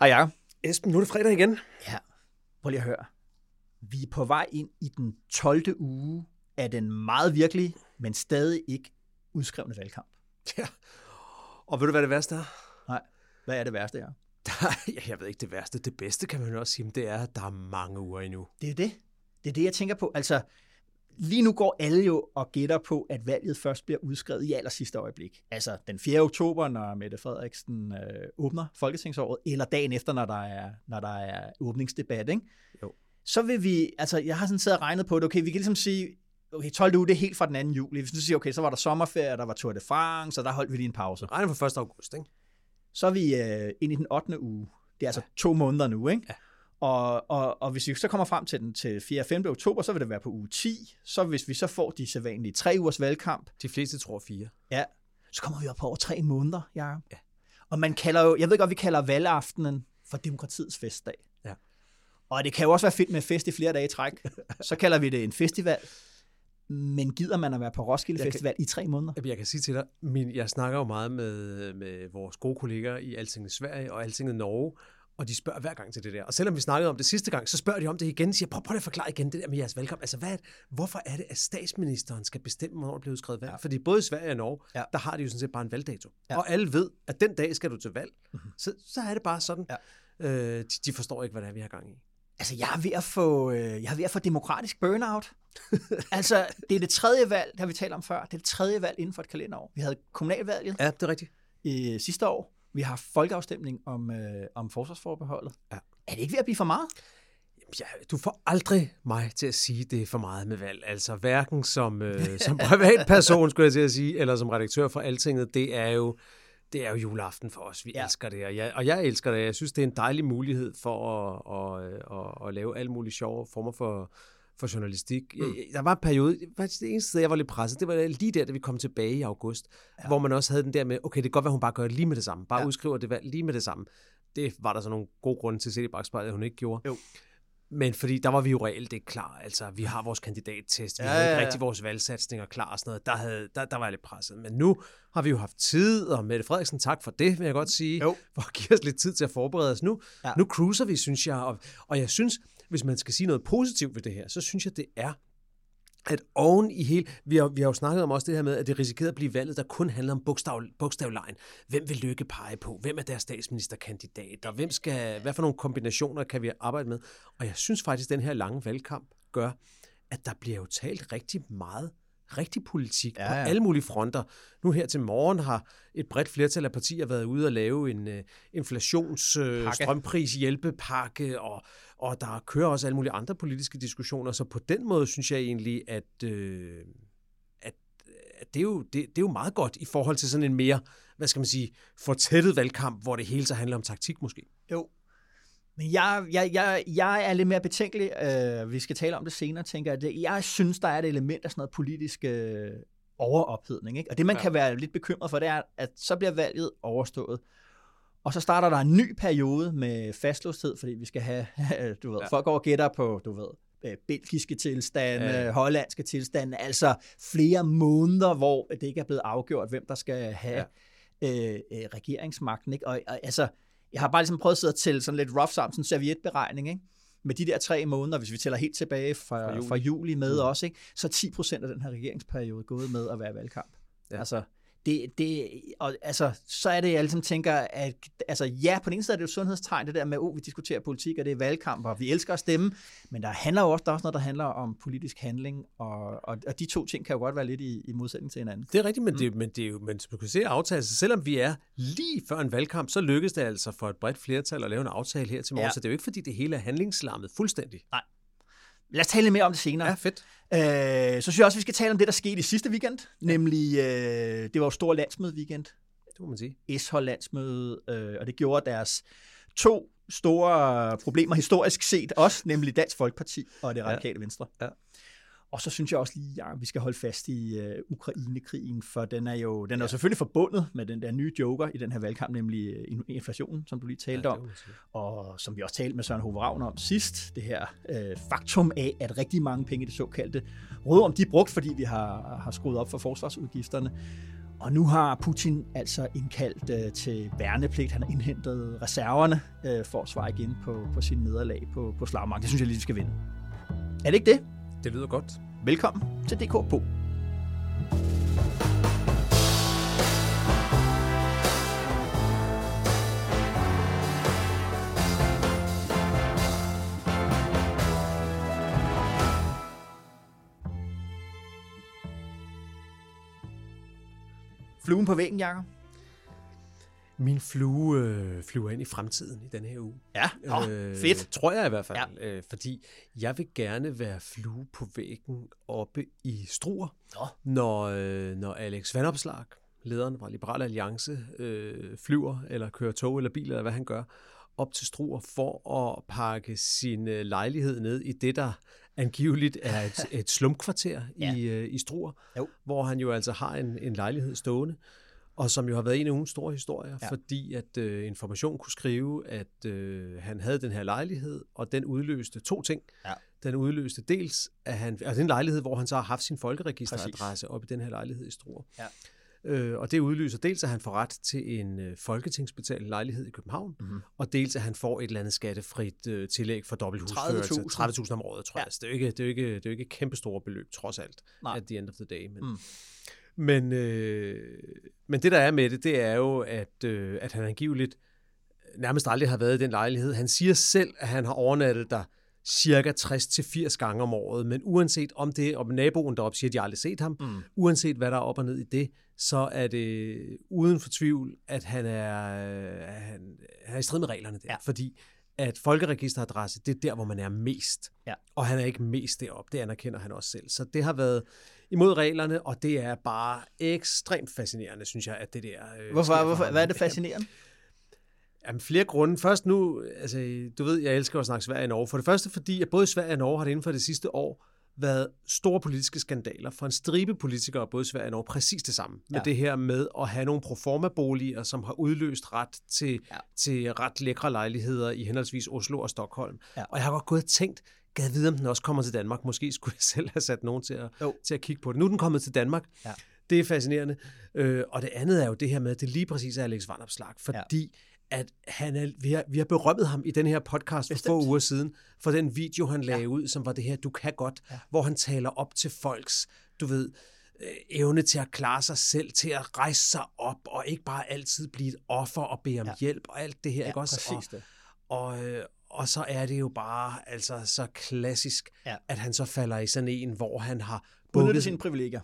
Hej Jacob. Esben, nu er det fredag igen. Ja, prøv lige at høre. Vi er på vej ind i den 12. uge af den meget virkelige, men stadig ikke udskrevne valgkamp. Ja. Og ved du, hvad det værste er? Nej, hvad er det værste her? Der, ja, jeg ved ikke det værste. Det bedste kan man jo også sige, men det er, at der er mange uger endnu. Det er det. Det er det, jeg tænker på. Altså, lige nu går alle jo og gætter på, at valget først bliver udskrevet i aller sidste øjeblik. Altså den 4. oktober, når Mette Frederiksen øh, åbner Folketingsåret, eller dagen efter, når der er, når der er åbningsdebat, ikke? Jo. Så vil vi, altså jeg har sådan siddet og regnet på det, okay, vi kan ligesom sige, okay, 12. uge, det er helt fra den 2. juli. Hvis du siger, okay, så var der sommerferie, der var Tour de France, så der holdt vi lige en pause. Regner for 1. august, ikke? Så er vi øh, ind i den 8. uge. Det er altså ja. to måneder nu, ikke? Ja. Og, og, og hvis vi så kommer frem til den til 4. og 5. oktober, så vil det være på uge 10. Så hvis vi så får de sædvanlige tre ugers valgkamp, De fleste tror fire. ja, så kommer vi op på over tre måneder, ja. Ja. Og man kalder jo, jeg ved godt, vi kalder valgaftenen for demokratiets festdag. Ja. Og det kan jo også være fedt med fest i flere dage i træk. Så kalder vi det en festival. Men gider man at være på Roskilde Jeg kan- Festival i tre måneder? Jamen, Jeg kan sige til dig, min, jeg snakker jo meget med, med vores gode kolleger i Altinget Sverige og Altinget Norge, og de spørger hver gang til det der. Og selvom vi snakkede om det sidste gang, så spørger de om det igen. De siger, prøv, prøv at forklare igen det der med jeres valgkamp. Altså, hvad det, hvorfor er det, at statsministeren skal bestemme, hvornår der bliver udskrevet valg? Ja. Fordi både i Sverige og Norge, Ja. der har de jo sådan set bare en valgdato. Ja. Og alle ved, at den dag skal du til valg. Mm-hmm. Så, så er det bare sådan. Ja. Øh, de, de forstår ikke, hvad det er, vi har gang i. Altså, jeg er ved at få, øh, jeg er ved at få demokratisk burnout. altså, det er det tredje valg, det har vi talt om før. Det er det tredje valg inden for et kalenderår. Vi havde kommunalvalget Ja, det er rigtigt. i sidste år. Vi har folkeafstemning om, øh, om forsvarsforbeholdet. Ja. Er det ikke ved at blive for meget? Ja, du får aldrig mig til at sige, det er for meget med valg. Altså hverken som, øh, som privatperson, skulle jeg til at sige, eller som redaktør for Altinget. Det er jo, det er jo juleaften for os. Vi Ja. elsker det, og jeg, og jeg elsker det. Jeg synes, det er en dejlig mulighed for at, at, at, at lave alle mulige sjove former for, for journalistik. Mm. Der var en periode, faktisk det eneste sted, jeg var lidt presset, det var lige der, da vi kom tilbage i august, ja. hvor man også havde den der med, okay, det kan godt være, hun bare gør det lige med det samme. Bare Ja. udskriver det lige med det samme. Det var der så nogle gode grunde til, set i bagspejlet, at hun ikke gjorde. Jo. Men fordi der var vi jo reelt ikke klar. Altså, vi har vores kandidattest, vi Ja, havde ja, ikke ja. rigtig vores valgsatsninger klar og sådan noget. Der, havde, der, der var jeg lidt presset. Men nu har vi jo haft tid, og Mette Frederiksen, tak for det, vil jeg godt sige, Jo. for at give os lidt tid til at forberede os nu. Ja. Nu cruiser vi, synes jeg, og, og jeg synes, hvis man skal sige noget positivt ved det her, så synes jeg, det er, at oven i hele, vi har, vi har jo snakket om også det her med, at det risikerede at blive valget, der kun handler om bogstav, bogstavlejen. Hvem vil Lykke pege på? Hvem er deres statsministerkandidat? Og hvem skal, hvad for nogle kombinationer kan vi arbejde med? Og jeg synes faktisk, at den her lange valgkamp gør, at der bliver jo talt rigtig meget rigtig politik Ja, ja, på alle mulige fronter. Nu her til morgen har et bredt flertal af partier været ude og lave en uh, inflations, uh, Pakke. strømpris hjælpepakke, og, og der kører også alle mulige andre politiske diskussioner. Så på den måde synes jeg egentlig, at, øh, at, at det, er jo, det, det er jo meget godt i forhold til sådan en mere, hvad skal man sige, fortættet valgkamp, hvor det hele så handler om taktik måske. Jo. Men jeg, jeg, jeg, jeg er lidt mere betænkelig. Øh, vi skal tale om det senere, tænker jeg. Jeg synes, der er et element af sådan noget politisk øh, overophedning. Ikke? Og det, man ja. Kan være lidt bekymret for, det er, at så bliver valget overstået. Og så starter der en ny periode med fastlåsthed, fordi vi skal have, du ved, ja. Folk over gætter på, du ved, øh, belgiske tilstande, ja. Ja. hollandske tilstande, altså flere måneder, hvor det ikke er blevet afgjort, hvem der skal have ja. øh, øh, regeringsmagten. Ikke? Og, og altså, jeg har bare ligesom prøvet at sidde og tælle sådan lidt rough sammen, sådan en servietberegning, ikke? med de der tre måneder, hvis vi tæller helt tilbage fra, fra, juli. fra juli med Mm. også, ikke? så er 10 procent af den her regeringsperiode gået med at være valgkamp. Ja. Altså, det, det, og, altså, så er det, jeg ligesom tænker, at altså, ja, på den ene side er det jo sundhedstegn, det der med, at oh, vi diskuterer politik, og det er valgkamp, og vi elsker at stemme, men der handler jo også, der er også noget, der handler om politisk handling, og, og, og de to ting kan jo godt være lidt i, i modsætning til hinanden. Det er rigtigt, men, mm. det, men, det er jo, men som du kan se aftale, så selvom vi er lige før en valgkamp, så lykkes det altså for et bredt flertal at lave en aftale her til morgen, Ja. så det er jo ikke fordi det hele er handlingslammet fuldstændig. Lad os tale lidt mere om det senere. Ja, fedt. Øh, så synes jeg også, vi skal tale om det, der skete i sidste weekend, nemlig, øh, det var jo stor landsmøde weekend, Det må man sige. Eshold landsmøde, øh, og det gjorde deres to store problemer historisk set også, nemlig Dansk Folkeparti og det radikale ja. venstre. Ja. Og så synes jeg også lige, at vi skal holde fast i uh, Ukraine-krigen, for den er jo den er jo selvfølgelig forbundet med den der nye joker i den her valgkamp, nemlig uh, inflationen, som du lige talte Ja, om. Og som vi også talte med Søren Hove Ravn om sidst, det her øh, faktum af, at rigtig mange penge i det såkaldte rådrum, de er brugt, fordi vi har, har skruet op for forsvarsudgifterne. Og nu har Putin altså indkaldt øh, til værnepligt. Han har indhentet reserverne øh, for at svare igen på, på sin nederlag på, på slagmarken. Det synes jeg lige, vi skal vinde. Er det ikke det? Det lyder godt. Velkommen til DK på. Fluen på væggen, Jacob. Min flue øh, flyver ind i fremtiden i denne her uge. Ja, Nå, fedt. Tror jeg i hvert fald. Ja. Øh, fordi jeg vil gerne være flue på væggen oppe i Struer, Nå. når, øh, når Alex Vandopslag, lederen fra Liberal Alliance, øh, flyver eller kører tog eller bil, eller hvad han gør, op til Struer for at pakke sin øh, lejlighed ned i det, der angiveligt er et, et slumkvarter Ja. i, øh, i Struer, Jo. hvor han jo altså har en, en lejlighed stående, og som jo har været en af ugens store historier, Ja. fordi at øh, Information kunne skrive, at øh, han havde den her lejlighed, og den udløste to ting. Ja. Den udløste dels, at han, altså den lejlighed, hvor han så har haft sin folkeregisteradresse op i den her lejlighed i Struer. Ja. Øh, og det udløser dels, at han får ret til en øh, folketingsbetalt lejlighed i København, Mhm. og dels, at han får et eller andet skattefrit øh, tillæg for dobbelthusførelse. 30.000. 30.000 om året, tror Ja. jeg. Så det er jo ikke, det er jo ikke, det er jo ikke et kæmpe store beløb, trods alt, Nej. at the end of the day. Men, Mm. Men, øh, men det, der er med det, det er jo, at, øh, at han angiveligt nærmest aldrig har været i den lejlighed. Han siger selv, at han har overnattet der cirka 60-80 gange om året, men uanset om det, om naboen deroppe siger, at de aldrig set ham, Mm. uanset hvad der er op og ned i det, så er det uden for tvivl, at han er, han, han er i strid med reglerne der. Ja. Fordi at folkeregisteradresse, det er der, hvor man er mest. Ja. Og han er ikke mest deroppe, det anerkender han også selv. Så det har været imod reglerne, og det er bare ekstremt fascinerende, synes jeg, at det der... øh, Hvorfor, for hvorfor, hvad er det fascinerende? Jamen, flere grunde. Først nu, altså, du ved, jeg elsker at snakke Sverige og Norge. For det første, fordi at både Sverige og Norge har det inden for det sidste år været store politiske skandaler for en stribe politikere, både Sverige og Norge, præcis det samme. Med Ja. det her med at have nogle proforma-boliger, som har udløst ret til, ja. til ret lækre lejligheder i henholdsvis Oslo og Stockholm. Ja. Og jeg har godt gået og tænkt, gad vide, om den også kommer til Danmark. Måske skulle jeg selv have sat nogen til at, Jo. til at kigge på det. Nu er den kommet til Danmark. Ja. Det er fascinerende. Øh, og det andet er jo det her med, at det lige præcis er Alex Vandopslag, fordi at han er, vi, har, vi har berømmet ham i den her podcast for Bestemt. få uger siden, for den video, han lagde ja. ud, som var det her, du kan godt, Ja. ja. hvor han taler op til folks, du ved, øh, evne til at klare sig selv, til at rejse sig op, og ikke bare altid blive et offer og bede om Ja. ja. hjælp, og alt det her, Ja, ikke også? præcis det. Og, og, så er det jo bare altså så klassisk, Ja. at han så falder i sådan en, hvor han har bukket, sine privilegier.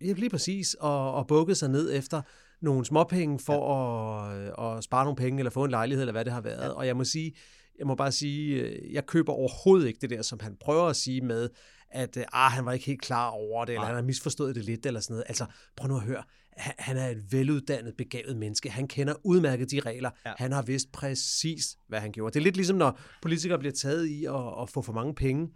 Ja, lige præcis, og, og bukket sig ned efter nogle småpenge for ja. at, at spare nogle penge, eller få en lejlighed, eller hvad det har været. Ja. Ja. Og jeg må sige, jeg må bare sige, øh, jeg køber overhovedet ikke det der, som han prøver at sige med, at øh, ah, han var ikke helt klar over det, eller Nej. han har misforstået det lidt, eller sådan noget. Altså, prøv nu at høre. Han, han er et veluddannet, begavet menneske. Han kender udmærket de regler. Ja. Han har vidst præcis, hvad han gjorde. Det er lidt ligesom, når politikere bliver taget i at, at få for mange penge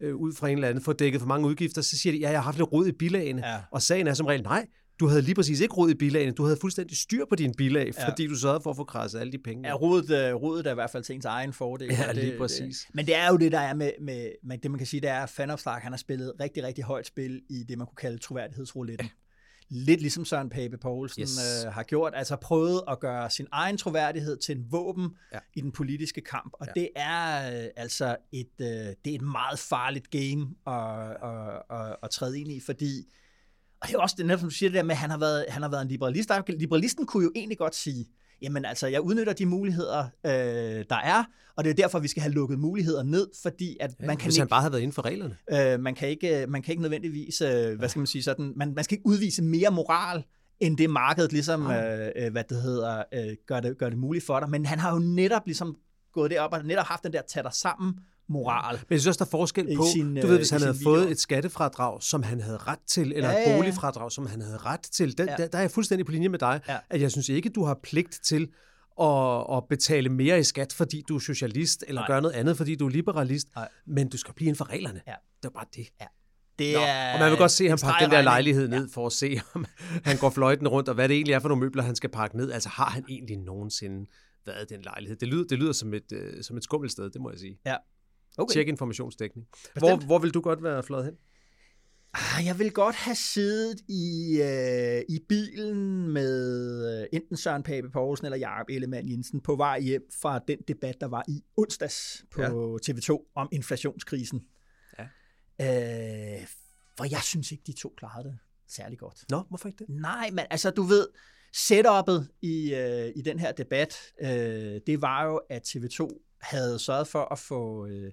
øh, ud fra en eller anden, få dækket for mange udgifter, så siger de, ja, jeg har haft lidt rod i bilagene. Ja. Og sagen er som regel, nej, du havde lige præcis ikke rod i bilagene. Du havde fuldstændig styr på dine bilag, Ja. ja. fordi du sørgede for at få krasset alle de penge. Ja, rodet, øh, rodet er i hvert fald til ens egen fordel. Ja, og lige præcis. Det, men det er jo det, der er med, med, med det, man kan sige, det er, at Fanopslag, han har spillet rigtig, rigtig højt spil i det, man kunne kalde troværdighedsrouletten. Lidt ligesom Søren Pape Poulsen Yes. øh, har gjort, altså prøvet at gøre sin egen troværdighed til en våben Ja. i den politiske kamp, og Ja. det er øh, altså et, øh, det er et meget farligt game at, at, at, at træde ind i, fordi og det er også det, netop som du siger det der med, at han har været, han har været en liberalist. Liberalisten kunne jo egentlig godt sige, jamen altså, jeg udnytter de muligheder, øh, der er, og det er derfor, vi skal have lukket muligheder ned, fordi at Ja, man kan hvis ikke... han bare havde været inden for reglerne. Øh, man, kan ikke, man kan ikke nødvendigvis, øh, hvad skal man sige, sådan, man, man skal ikke udvise mere moral, end det markedet ligesom, øh, øh, hvad det hedder, øh, gør, det, gør det muligt for dig. Men han har jo netop ligesom gået derop og netop haft den der tage dig sammen moral. Men jeg synes også, der er forskel I på, sin, du ved, hvis øh, han i havde sin fået video. et skattefradrag, som han havde ret til, eller Ja, et ja, ja. boligfradrag, som han havde ret til, der, Ja. der, der er jeg fuldstændig på linje med dig, Ja. at jeg synes ikke, du har pligt til at, at betale mere i skat, fordi du er socialist, eller Nej. gør noget andet, fordi du er liberalist, Nej. men du skal blive inden for reglerne. Ja. Det er bare det. Det Nå, er og man vil godt se ham pakke den der lejlighed ned, for at se, om han går fløjten rundt, og hvad det egentlig er for nogle møbler, han skal pakke ned. Altså, har han egentlig nogensinde været i den lejlighed? Det lyder, det lyder som, et, øh, som et skummelt sted, det må jeg sige. Okay. Tjek informationsdækning. Hvor, hvor vil du godt være fløjet hen? Ah, Jeg vil godt have siddet i, øh, i bilen med øh, enten Søren Pape Poulsen eller Jakob Ellemann Jensen på vej hjem fra den debat, der var i onsdags på ja. TV2 om inflationskrisen. Ja. Øh, for jeg synes ikke, de to klarede det særlig godt. Nå, hvorfor ikke det? Nej, men altså du ved, setup'et i, øh, i den her debat, øh, det var jo, at TV2 havde sørget for at få øh,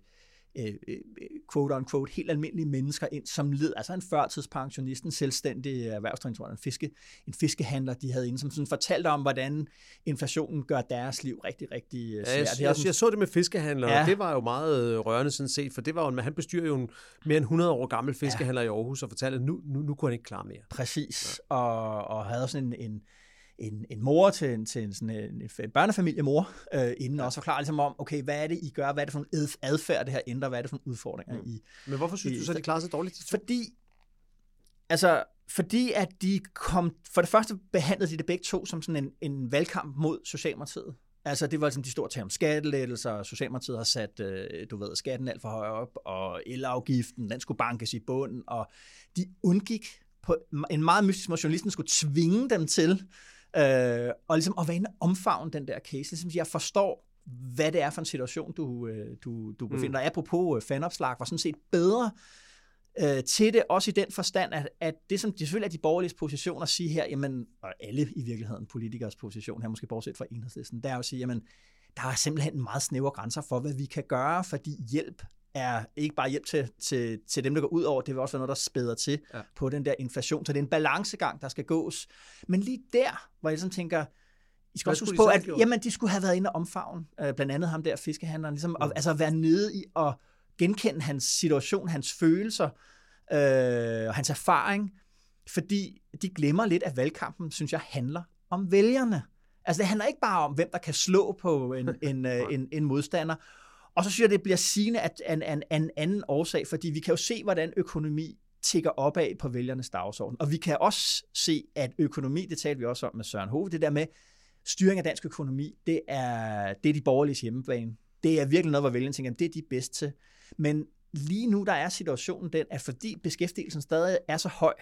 øh, øh, quote on quote helt almindelige mennesker ind, som led, altså en førtidspensionist, en selvstændig erhvervsdrivende, en, fiske, en fiskehandler, de havde inde, som sådan fortalte om, hvordan inflationen gør deres liv rigtig, rigtig øh, Ja, svært. jeg, er jeg, sådan- jeg så det med fiskehandler, ja. Ja. det var jo meget rørende sådan set, for det var jo, han bestyrer jo en mere end 100 år gammel fiskehandler ja. i Aarhus, og fortalte, at nu, nu, nu kunne han ikke klare mere. Præcis, ja. og, og havde sådan en, en, en, en mor til en, til en, sådan en, en børnefamiliemor øh, inden ja. også forklare ligesom om, okay, hvad er det, I gør, hvad er det for en ad- adfærd, det her ændrer, hvad er det for nogle udfordringer, mm. I... Men hvorfor synes I- du så, de klarede sig dårligt? Fordi, altså, fordi at de kom, for det første behandlede de det begge to som sådan en, en valgkamp mod Socialdemokratiet. Altså, det var ligesom de store tal om skattelettelser, og Socialdemokratiet har sat, øh, du ved, skatten alt for højt op, og elafgiften, den skulle bankes i bunden, og de undgik på en meget mystisk måde, journalisten skulle tvinge dem til, øh, og ligesom at være inde og omfavne den der case. Ligesom, jeg forstår, hvad det er for en situation, du, øh, du, du befinder dig. Mm. Apropos øh, fanopslag, var sådan set bedre øh, til det, også i den forstand, at, at det som det selvfølgelig er de borgerlige position at sige her, jamen, og alle i virkeligheden politikers position her, måske bortset fra enhedslisten, det er jo at sige, jamen, der er simpelthen meget snævre grænser for, hvad vi kan gøre, fordi hjælp er ikke bare hjælp til, til, til dem, der går ud over, det vil også være noget, der spæder til Ja. ja. på den der inflation. Så det er en balancegang, der skal gås. Men lige der, hvor jeg sådan tænker, I skal Hvad også huske på, at gjort? jamen, de skulle have været inde og omfavne, øh, blandt andet ham der fiskehandleren, ligesom, Mm. at, altså være nede i at genkende hans situation, hans følelser, øh, og hans erfaring, fordi de glemmer lidt, at valgkampen, synes jeg, handler om vælgerne. Altså det handler ikke bare om, hvem der kan slå på en, en, øh, en, en modstander. Og så synes jeg, det bliver sigende at en, en, en anden årsag, fordi vi kan jo se, hvordan økonomi tigger opad på vælgernes dagsorden. Og vi kan også se, at økonomi, det talte vi også om med Søren Hove, det der med styring af dansk økonomi, det er, det er de borgerlige hjemmebane. Det er virkelig noget, hvor vælgerne tænker, det er de bedste til. Men lige nu, der er situationen den, at fordi beskæftigelsen stadig er så høj,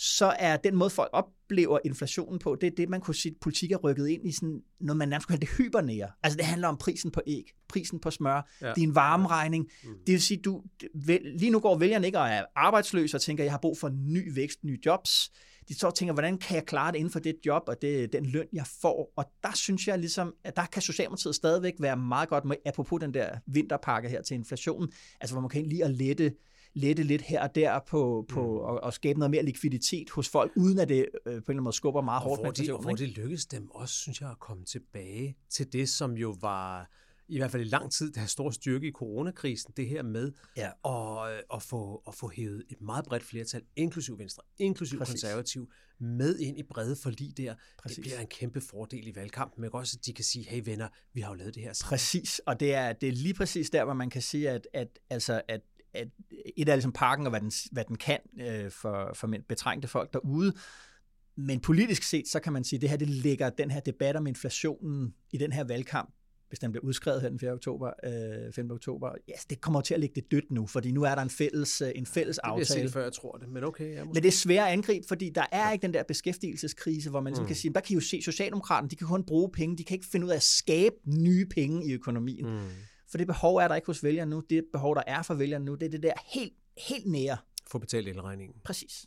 så er den måde, folk oplever inflationen på, det er det, man kunne sige, at politik er rykket ind i sådan noget, man nærmest kunne kalde det hypernære. Altså det handler om prisen på æg, prisen på smør, Ja. din varmeregning. Mm. Det vil sige, du, vel, lige nu går vælgerne ikke og er arbejdsløse og tænker, jeg har brug for ny vækst, nye jobs. De og tænker, hvordan kan jeg klare det inden for det job og det, den løn, jeg får? Og der synes jeg ligesom, at der kan Socialdemokratiet stadigvæk være meget godt med, apropos den der vinterpakke her til inflationen, altså hvor man kan lige at lette lette lidt her og der på, på Mm. og, og skabe noget mere likviditet hos folk, uden at det øh, på en eller anden måde skubber meget Og hårdt hvor, de, og hvor det lykkedes dem også, synes jeg, at komme tilbage til det, som jo var i hvert fald i lang tid, der har stor styrke i coronakrisen, det her med Ja. at, øh, at, få, at få hævet et meget bredt flertal, inklusiv Venstre, inklusiv Præcis. konservativ, med ind i brede forlig der. Præcis. Det bliver en kæmpe fordel i valgkampen, men også, at de kan sige, hey venner, vi har jo lavet det her sammen. Præcis, og det er, det er lige præcis der, hvor man kan sige, at, at, altså, at, at et er ligesom pakken, og hvad den, hvad den kan øh, for, for betrængte folk derude, men politisk set, så kan man sige, at det her det lægger den her debat om inflationen i den her valgkamp, hvis den bliver udskrevet her den 4. oktober, øh, 5. oktober, yes, det kommer til at ligge det dødt nu, fordi nu er der en fælles, øh, en fælles Det vil jeg aftale. før jeg tror det, men okay. Ja, måske. Men det er svært at angribe, fordi der er ikke den der beskæftigelseskrise, hvor man ligesom Mm. mm. kan sige, der kan I jo se, Socialdemokraterne, de kan kun bruge penge, de kan ikke finde ud af at skabe nye penge i økonomien. Mm. For det behov er der ikke hos vælgerne nu, det behov, der er for vælgerne nu, det er det der helt, helt nære. Få betalt elregningen. Præcis.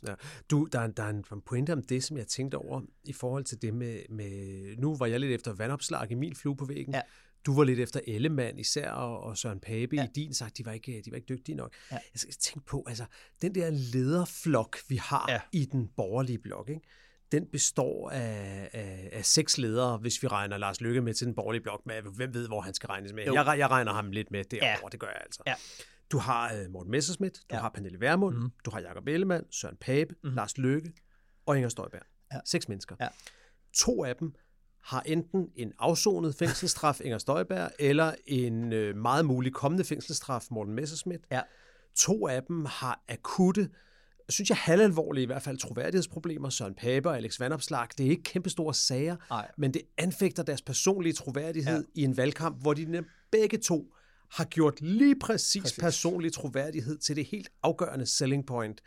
Du, der er, der er en pointe om det, som jeg tænkte over i forhold til det med, med nu var jeg lidt efter vandopslag i min flue på væggen. Ja. Du var lidt efter Ellemann især, og, og Søren Pape ja. Ja. i din sagt, de var ikke, de var ikke dygtige nok. Ja. Jeg tænke på, altså, den der lederflok, vi har ja. Ja. i den borgerlige blok, ikke? Den består af, af, af seks ledere, hvis vi regner Lars Lykke med til den borgerlige blok. Med, hvem ved, hvor han skal regnes med? Jeg, jeg regner ham lidt med derovre, ja. det gør jeg altså. Ja. Du har uh, Morten Messerschmidt, du ja. har Pernille Vermund, mm. du har Jakob Ellemann, Søren Pape, mm. Lars Lykke og Inger Støjberg. Ja. Seks mennesker. Ja. To af dem har enten en afsonet fængselsstraf, Inger Støjberg, eller en øh, meget mulig kommende fængselsstraf, Morten Messerschmidt. Ja. To af dem har akutte, synes jeg halvalvorlige i hvert fald, troværdighedsproblemer. Søren Pape og Alex Vandopslag. Det er ikke kæmpe store sager, Ej. men det anfægter deres personlige troværdighed ja. i en valgkamp, hvor de begge to har gjort lige præcis, præcis personlig troværdighed til det helt afgørende selling point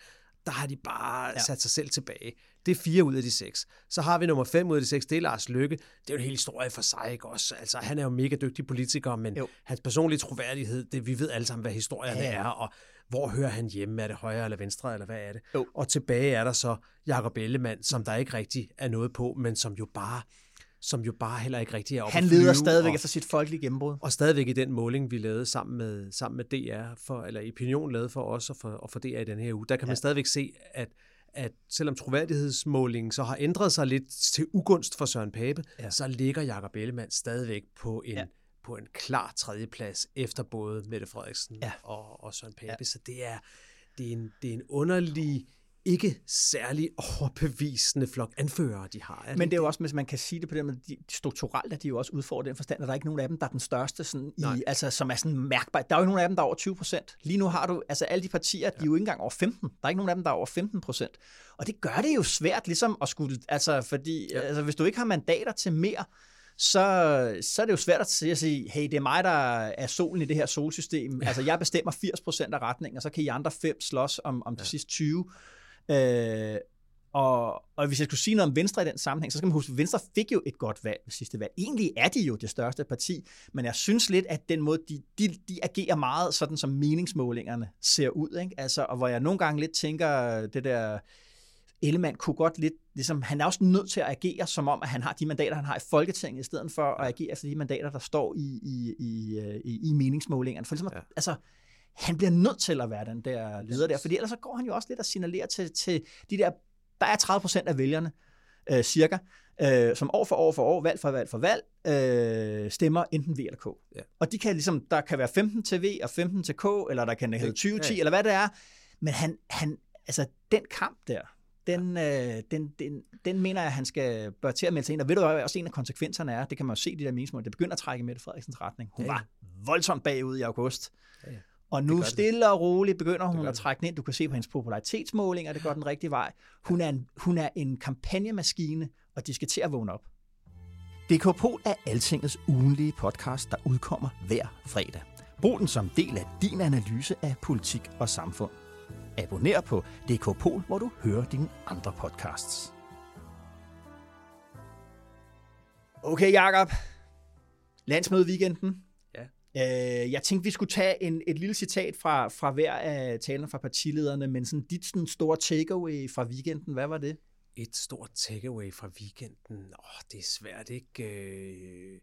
der har de bare ja. sat sig selv tilbage. Det er fire ud af de seks. Så har vi nummer fem ud af de seks, det er Lars Lykke. Det er jo en hel historie for sig, ikke også? Altså, han er jo mega dygtig politiker, men jo. hans personlige troværdighed, det, vi ved alle sammen, hvad historien ja. er, og hvor hører han hjemme? Er det højre eller venstre, eller hvad er det? Jo. Og tilbage er der så Jakob Ellemann, som der ikke rigtig er noget på, men som jo bare som jo bare heller ikke rigtig er oppe Han leder stadigvæk og, efter sit folkelige gennembrud. Og stadigvæk i den måling, vi lavede sammen med, sammen med DR, for, eller Opinion lavede for os og for, og for DR i den her uge, der kan ja. man stadigvæk se, at at selvom troværdighedsmålingen så har ændret sig lidt til ugunst for Søren Pape, ja. så ligger Jakob Ellemann stadigvæk på en, ja. På en klar tredjeplads efter både Mette Frederiksen ja. og, og Søren Pape. Ja. Så det er, det, er en, det er en underlig ikke særlig overbevisende flok anførere, de har. Men det er jo også, hvis man kan sige det på den måde, de, strukturelt er de jo også udfordret den forstand, at der er ikke nogen af dem, der er den største, sådan i, altså, som er sådan mærkbar. Der er jo nogen af dem, der er over 20 procent. Lige nu har du, altså alle de partier, de er jo ikke engang over 15. Der er ikke nogen af dem, der er over 15 procent. Og det gør det jo svært ligesom at skulle, altså fordi, ja. altså, hvis du ikke har mandater til mere, så, så er det jo svært at sige, hey, det er mig, der er solen i det her solsystem. Ja. Altså, jeg bestemmer 80% af retningen, og så kan I andre fem slås om, om ja. de sidste 20. Øh, og, og hvis jeg skulle sige noget om Venstre i den sammenhæng, så skal man huske, at Venstre fik jo et godt valg ved sidste valg. Egentlig er de jo det største parti, men jeg synes lidt, at den måde, de, de, de agerer meget sådan, som meningsmålingerne ser ud. Ikke? Altså, og hvor jeg nogle gange lidt tænker, det der Ellemann kunne godt lidt, ligesom, han er også nødt til at agere, som om, at han har de mandater, han har i Folketinget, i stedet for at agere efter de mandater, der står i, i, i, i, i meningsmålingerne. For ligesom, ja. altså, han bliver nødt til at være den der leder der, fordi ellers så går han jo også lidt og signalerer til, til de der, der er 30 procent af vælgerne, øh, cirka, øh, som år for år for år, valg for valg for valg, øh, stemmer enten V eller K. Ja. Og de kan ligesom, der kan være 15 til V og 15 til K, eller der kan hedde 20 10, ja. eller hvad det er. Men han, han, altså den kamp der, den, øh, den, den, den mener jeg, at han skal bør til at melde sig ind. Og ved du hvad også en af konsekvenserne er, det kan man jo se i de der meningsmål, det begynder at trække Mette Frederiksens retning. Hun ja. var voldsomt bagud i august. Ja, ja. Og nu stille og roligt begynder hun at trække den ind. Du kan se på hendes popularitetsmålinger, det går den rigtige vej. Hun er en, hun er en kampagnemaskine, og de skal til at vågne op. DK Pol er Altingets ugenlige podcast, der udkommer hver fredag. Brug den som del af din analyse af politik og samfund. Abonner på DK Pol, hvor du hører dine andre podcasts. Okay, Jakob. Landsmøde weekenden. Øh, jeg tænkte, vi skulle tage en, et lille citat fra, fra hver af talerne fra partilederne, men sådan dit sådan store takeaway fra weekenden, hvad var det? Et stort takeaway fra weekenden? Åh, oh, det er svært, ikke? Øh,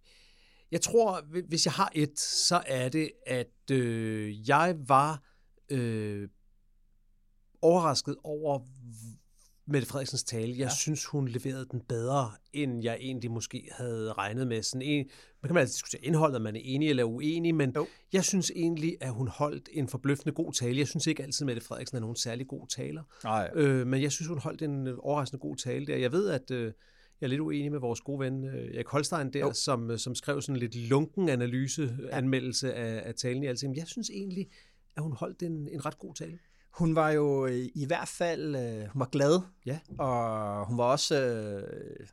jeg tror, hvis jeg har et, så er det, at øh, jeg var øh, overrasket over, Mette Frederiksens tale. Jeg ja. synes, hun leverede den bedre, end jeg egentlig måske havde regnet med. Sådan en, man kan man altid diskutere indholdet, om man er enig eller uenig, men jo. jeg synes egentlig, at hun holdt en forbløffende god tale. Jeg synes ikke altid, at Mette Frederiksen er nogen særlig god taler. Nej. Øh, men jeg synes, hun holdt en overraskende god tale der. Jeg ved, at øh, jeg er lidt uenig med vores gode ven øh, Erik Holstein der, som, øh, som skrev sådan lidt lunken analyse, anmeldelse af, af talen i alting. Men jeg synes egentlig, at hun holdt en, en ret god tale. Hun var jo øh, i hvert fald, øh, hun var glad, ja. og hun var også, øh,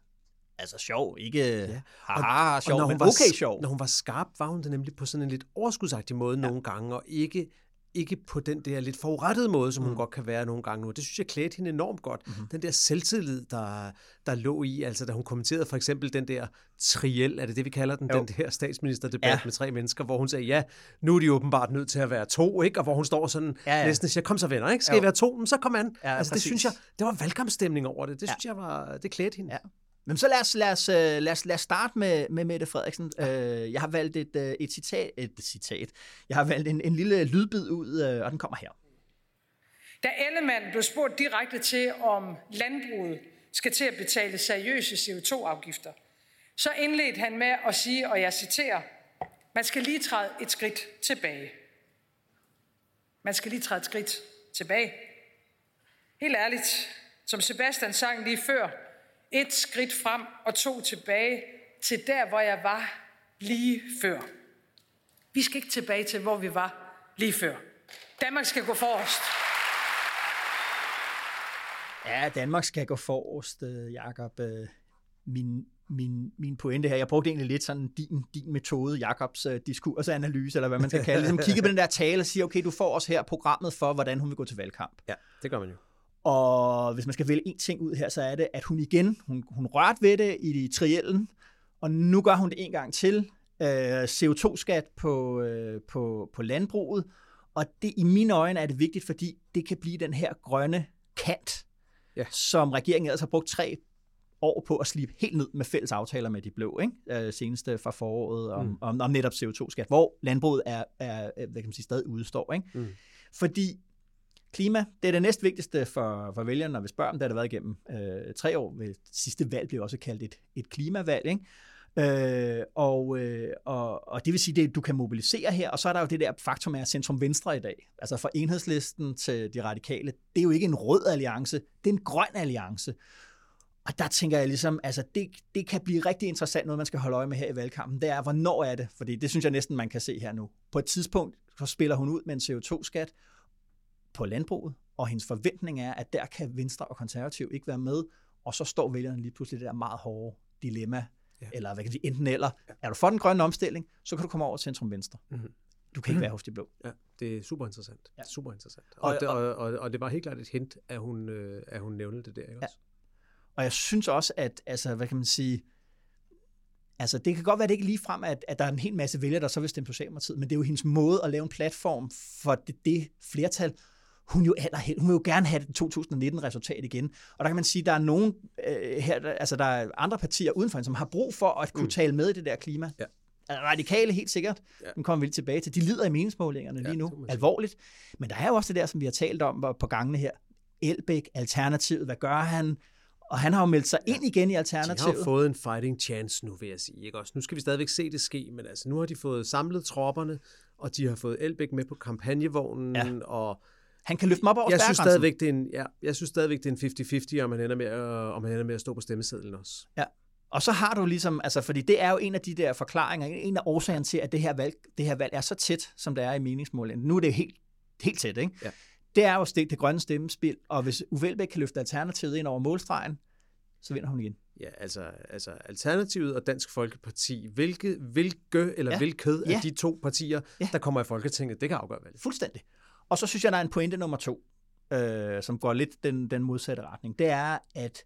altså sjov, ikke ja. haha, og, sjov, og når hun men var, okay sjov. Når hun var skarp, var hun det nemlig på sådan en lidt overskudsagtig måde ja. nogle gange, og ikke ikke på den der lidt forurettede måde, som mm. hun godt kan være nogle gange nu. Det synes jeg klædte hende enormt godt. Mm. Den der selvtillid, der, der lå i, altså da hun kommenterede for eksempel den der triel, er det det, vi kalder den, jo. den der statsministerdebat ja. med tre mennesker, hvor hun sagde, ja, nu er de åbenbart nødt til at være to, ikke? Og hvor hun står sådan ja, ja. næsten siger, kom så venner, ikke? Skal jo. I være to? Men så kom an. Ja, altså præcis. det synes jeg, det var valgkampstemning over det. Det ja. synes jeg var, det klædte hende. Ja. Men så lad os, lad os, øh, lad os, lad os starte med, med Mette Frederiksen. Ja. Øh, jeg har valgt et, øh, et, citat, et citat. Jeg har valgt en, en lille lydbid ud, og den kommer her. Da Ellemann blev spurgt direkte til, om landbruget skal til at betale seriøse CO2-afgifter, så indledte han med at sige, og jeg citerer, man skal lige træde et skridt tilbage. Man skal lige træde et skridt tilbage. Helt ærligt, som Sebastian sang lige før, et skridt frem og to tilbage til der, hvor jeg var lige før. Vi skal ikke tilbage til, hvor vi var lige før. Danmark skal gå forrest. Ja, Danmark skal gå forrest, øh, Jakob. Øh, min, min, min pointe her, jeg brugte egentlig lidt sådan din, din metode, Jakobs uh, diskursanalyse, eller hvad man skal kalde det. Ligesom kigge på den der tale og sige, okay, du får os her programmet for, hvordan hun vil gå til valgkamp. Ja, det gør man jo. Og hvis man skal vælge en ting ud her, så er det, at hun igen, hun, hun rørte ved det i triellen, og nu gør hun det en gang til. Uh, CO2-skat på, uh, på, på landbruget, og det i mine øjne er det vigtigt, fordi det kan blive den her grønne kant, ja. som regeringen ellers har brugt tre år på at slippe helt ned med fælles aftaler med de blå, ikke? Øh, senest fra foråret om, mm. om, om netop CO2-skat, hvor landbruget er, er hvad kan man sige, stadig udstår. Ikke? Mm. Fordi klima, det er det næstvigtigste for, for vælgerne, når vi spørger dem. Det har det været igennem øh, tre år. Ved sidste valg blev også kaldt et, et klimavalg. Ikke? Øh, og, øh, og, og det vil sige, at du kan mobilisere her, og så er der jo det der faktum af centrum venstre i dag. Altså fra enhedslisten til de radikale, det er jo ikke en rød alliance, det er en grøn alliance. Og der tænker jeg ligesom, altså det, det kan blive rigtig interessant, noget man skal holde øje med her i valgkampen, det er, hvornår er det? Fordi det synes jeg næsten, man kan se her nu. På et tidspunkt, så spiller hun ud med en CO2-skat på landbruget, og hendes forventning er, at der kan Venstre og Konservativ ikke være med, og så står vælgerne lige pludselig det der meget hårde dilemma, ja. eller hvad kan vi enten eller. Ja. Er du for den grønne omstilling, så kan du komme over til centrum venstre. Mm-hmm. Du kan ikke mm-hmm. være hos de blå. Ja, det er super interessant. Ja. Super interessant. Og, og, det, og, og, og det var helt klart et hint, at hun, øh, at hun nævnte det der, ikke ja. også? Og jeg synes også, at, altså, hvad kan man sige, altså det kan godt være, at det ikke lige frem, at, at der er en hel masse vælgere, der så vil stemme Socialdemokratiet, men det er jo hendes måde at lave en platform for det, det flertal, hun jo allerhelst, hun vil jo gerne have det 2019-resultat igen. Og der kan man sige, at der er nogen øh, her, altså der er andre partier udenfor, som har brug for at kunne mm. tale med i det der klima. Ja. Radikale helt sikkert, ja. den kommer vi lige tilbage til. De lider i meningsmålingerne lige nu, alvorligt. Men der er jo også det der, som vi har talt om på gangene her. Elbæk, Alternativet, hvad gør han? Og han har jo meldt sig ind igen i Alternativet. De har fået en fighting chance nu, vil jeg sige. Ikke? Også, nu skal vi stadigvæk se det ske, men altså, nu har de fået samlet tropperne, og de har fået Elbæk med på kampagnevognen, ja. og han kan løfte dem op over jeg synes stadigvæk, det er en, ja, jeg synes stadigvæk, det er en 50-50, om han, ender med at, om han ender med at stå på stemmesedlen også. Ja, og så har du ligesom, altså fordi det er jo en af de der forklaringer, en af årsagerne til, at det her valg, det her valg er så tæt, som det er i meningsmålingen. Nu er det helt, helt tæt, ikke? Ja. Det er jo det, det grønne stemmespil, og hvis Uvelbæk kan løfte alternativet ind over målstregen, så vinder hun igen. Ja, altså, altså Alternativet og Dansk Folkeparti, hvilke, hvilke eller ja. hvilket ja. af de to partier, ja. der kommer i Folketinget, det kan afgøre valget. Fuldstændig. Og så synes jeg, der er en pointe nummer to, øh, som går lidt den, den modsatte retning. Det er, at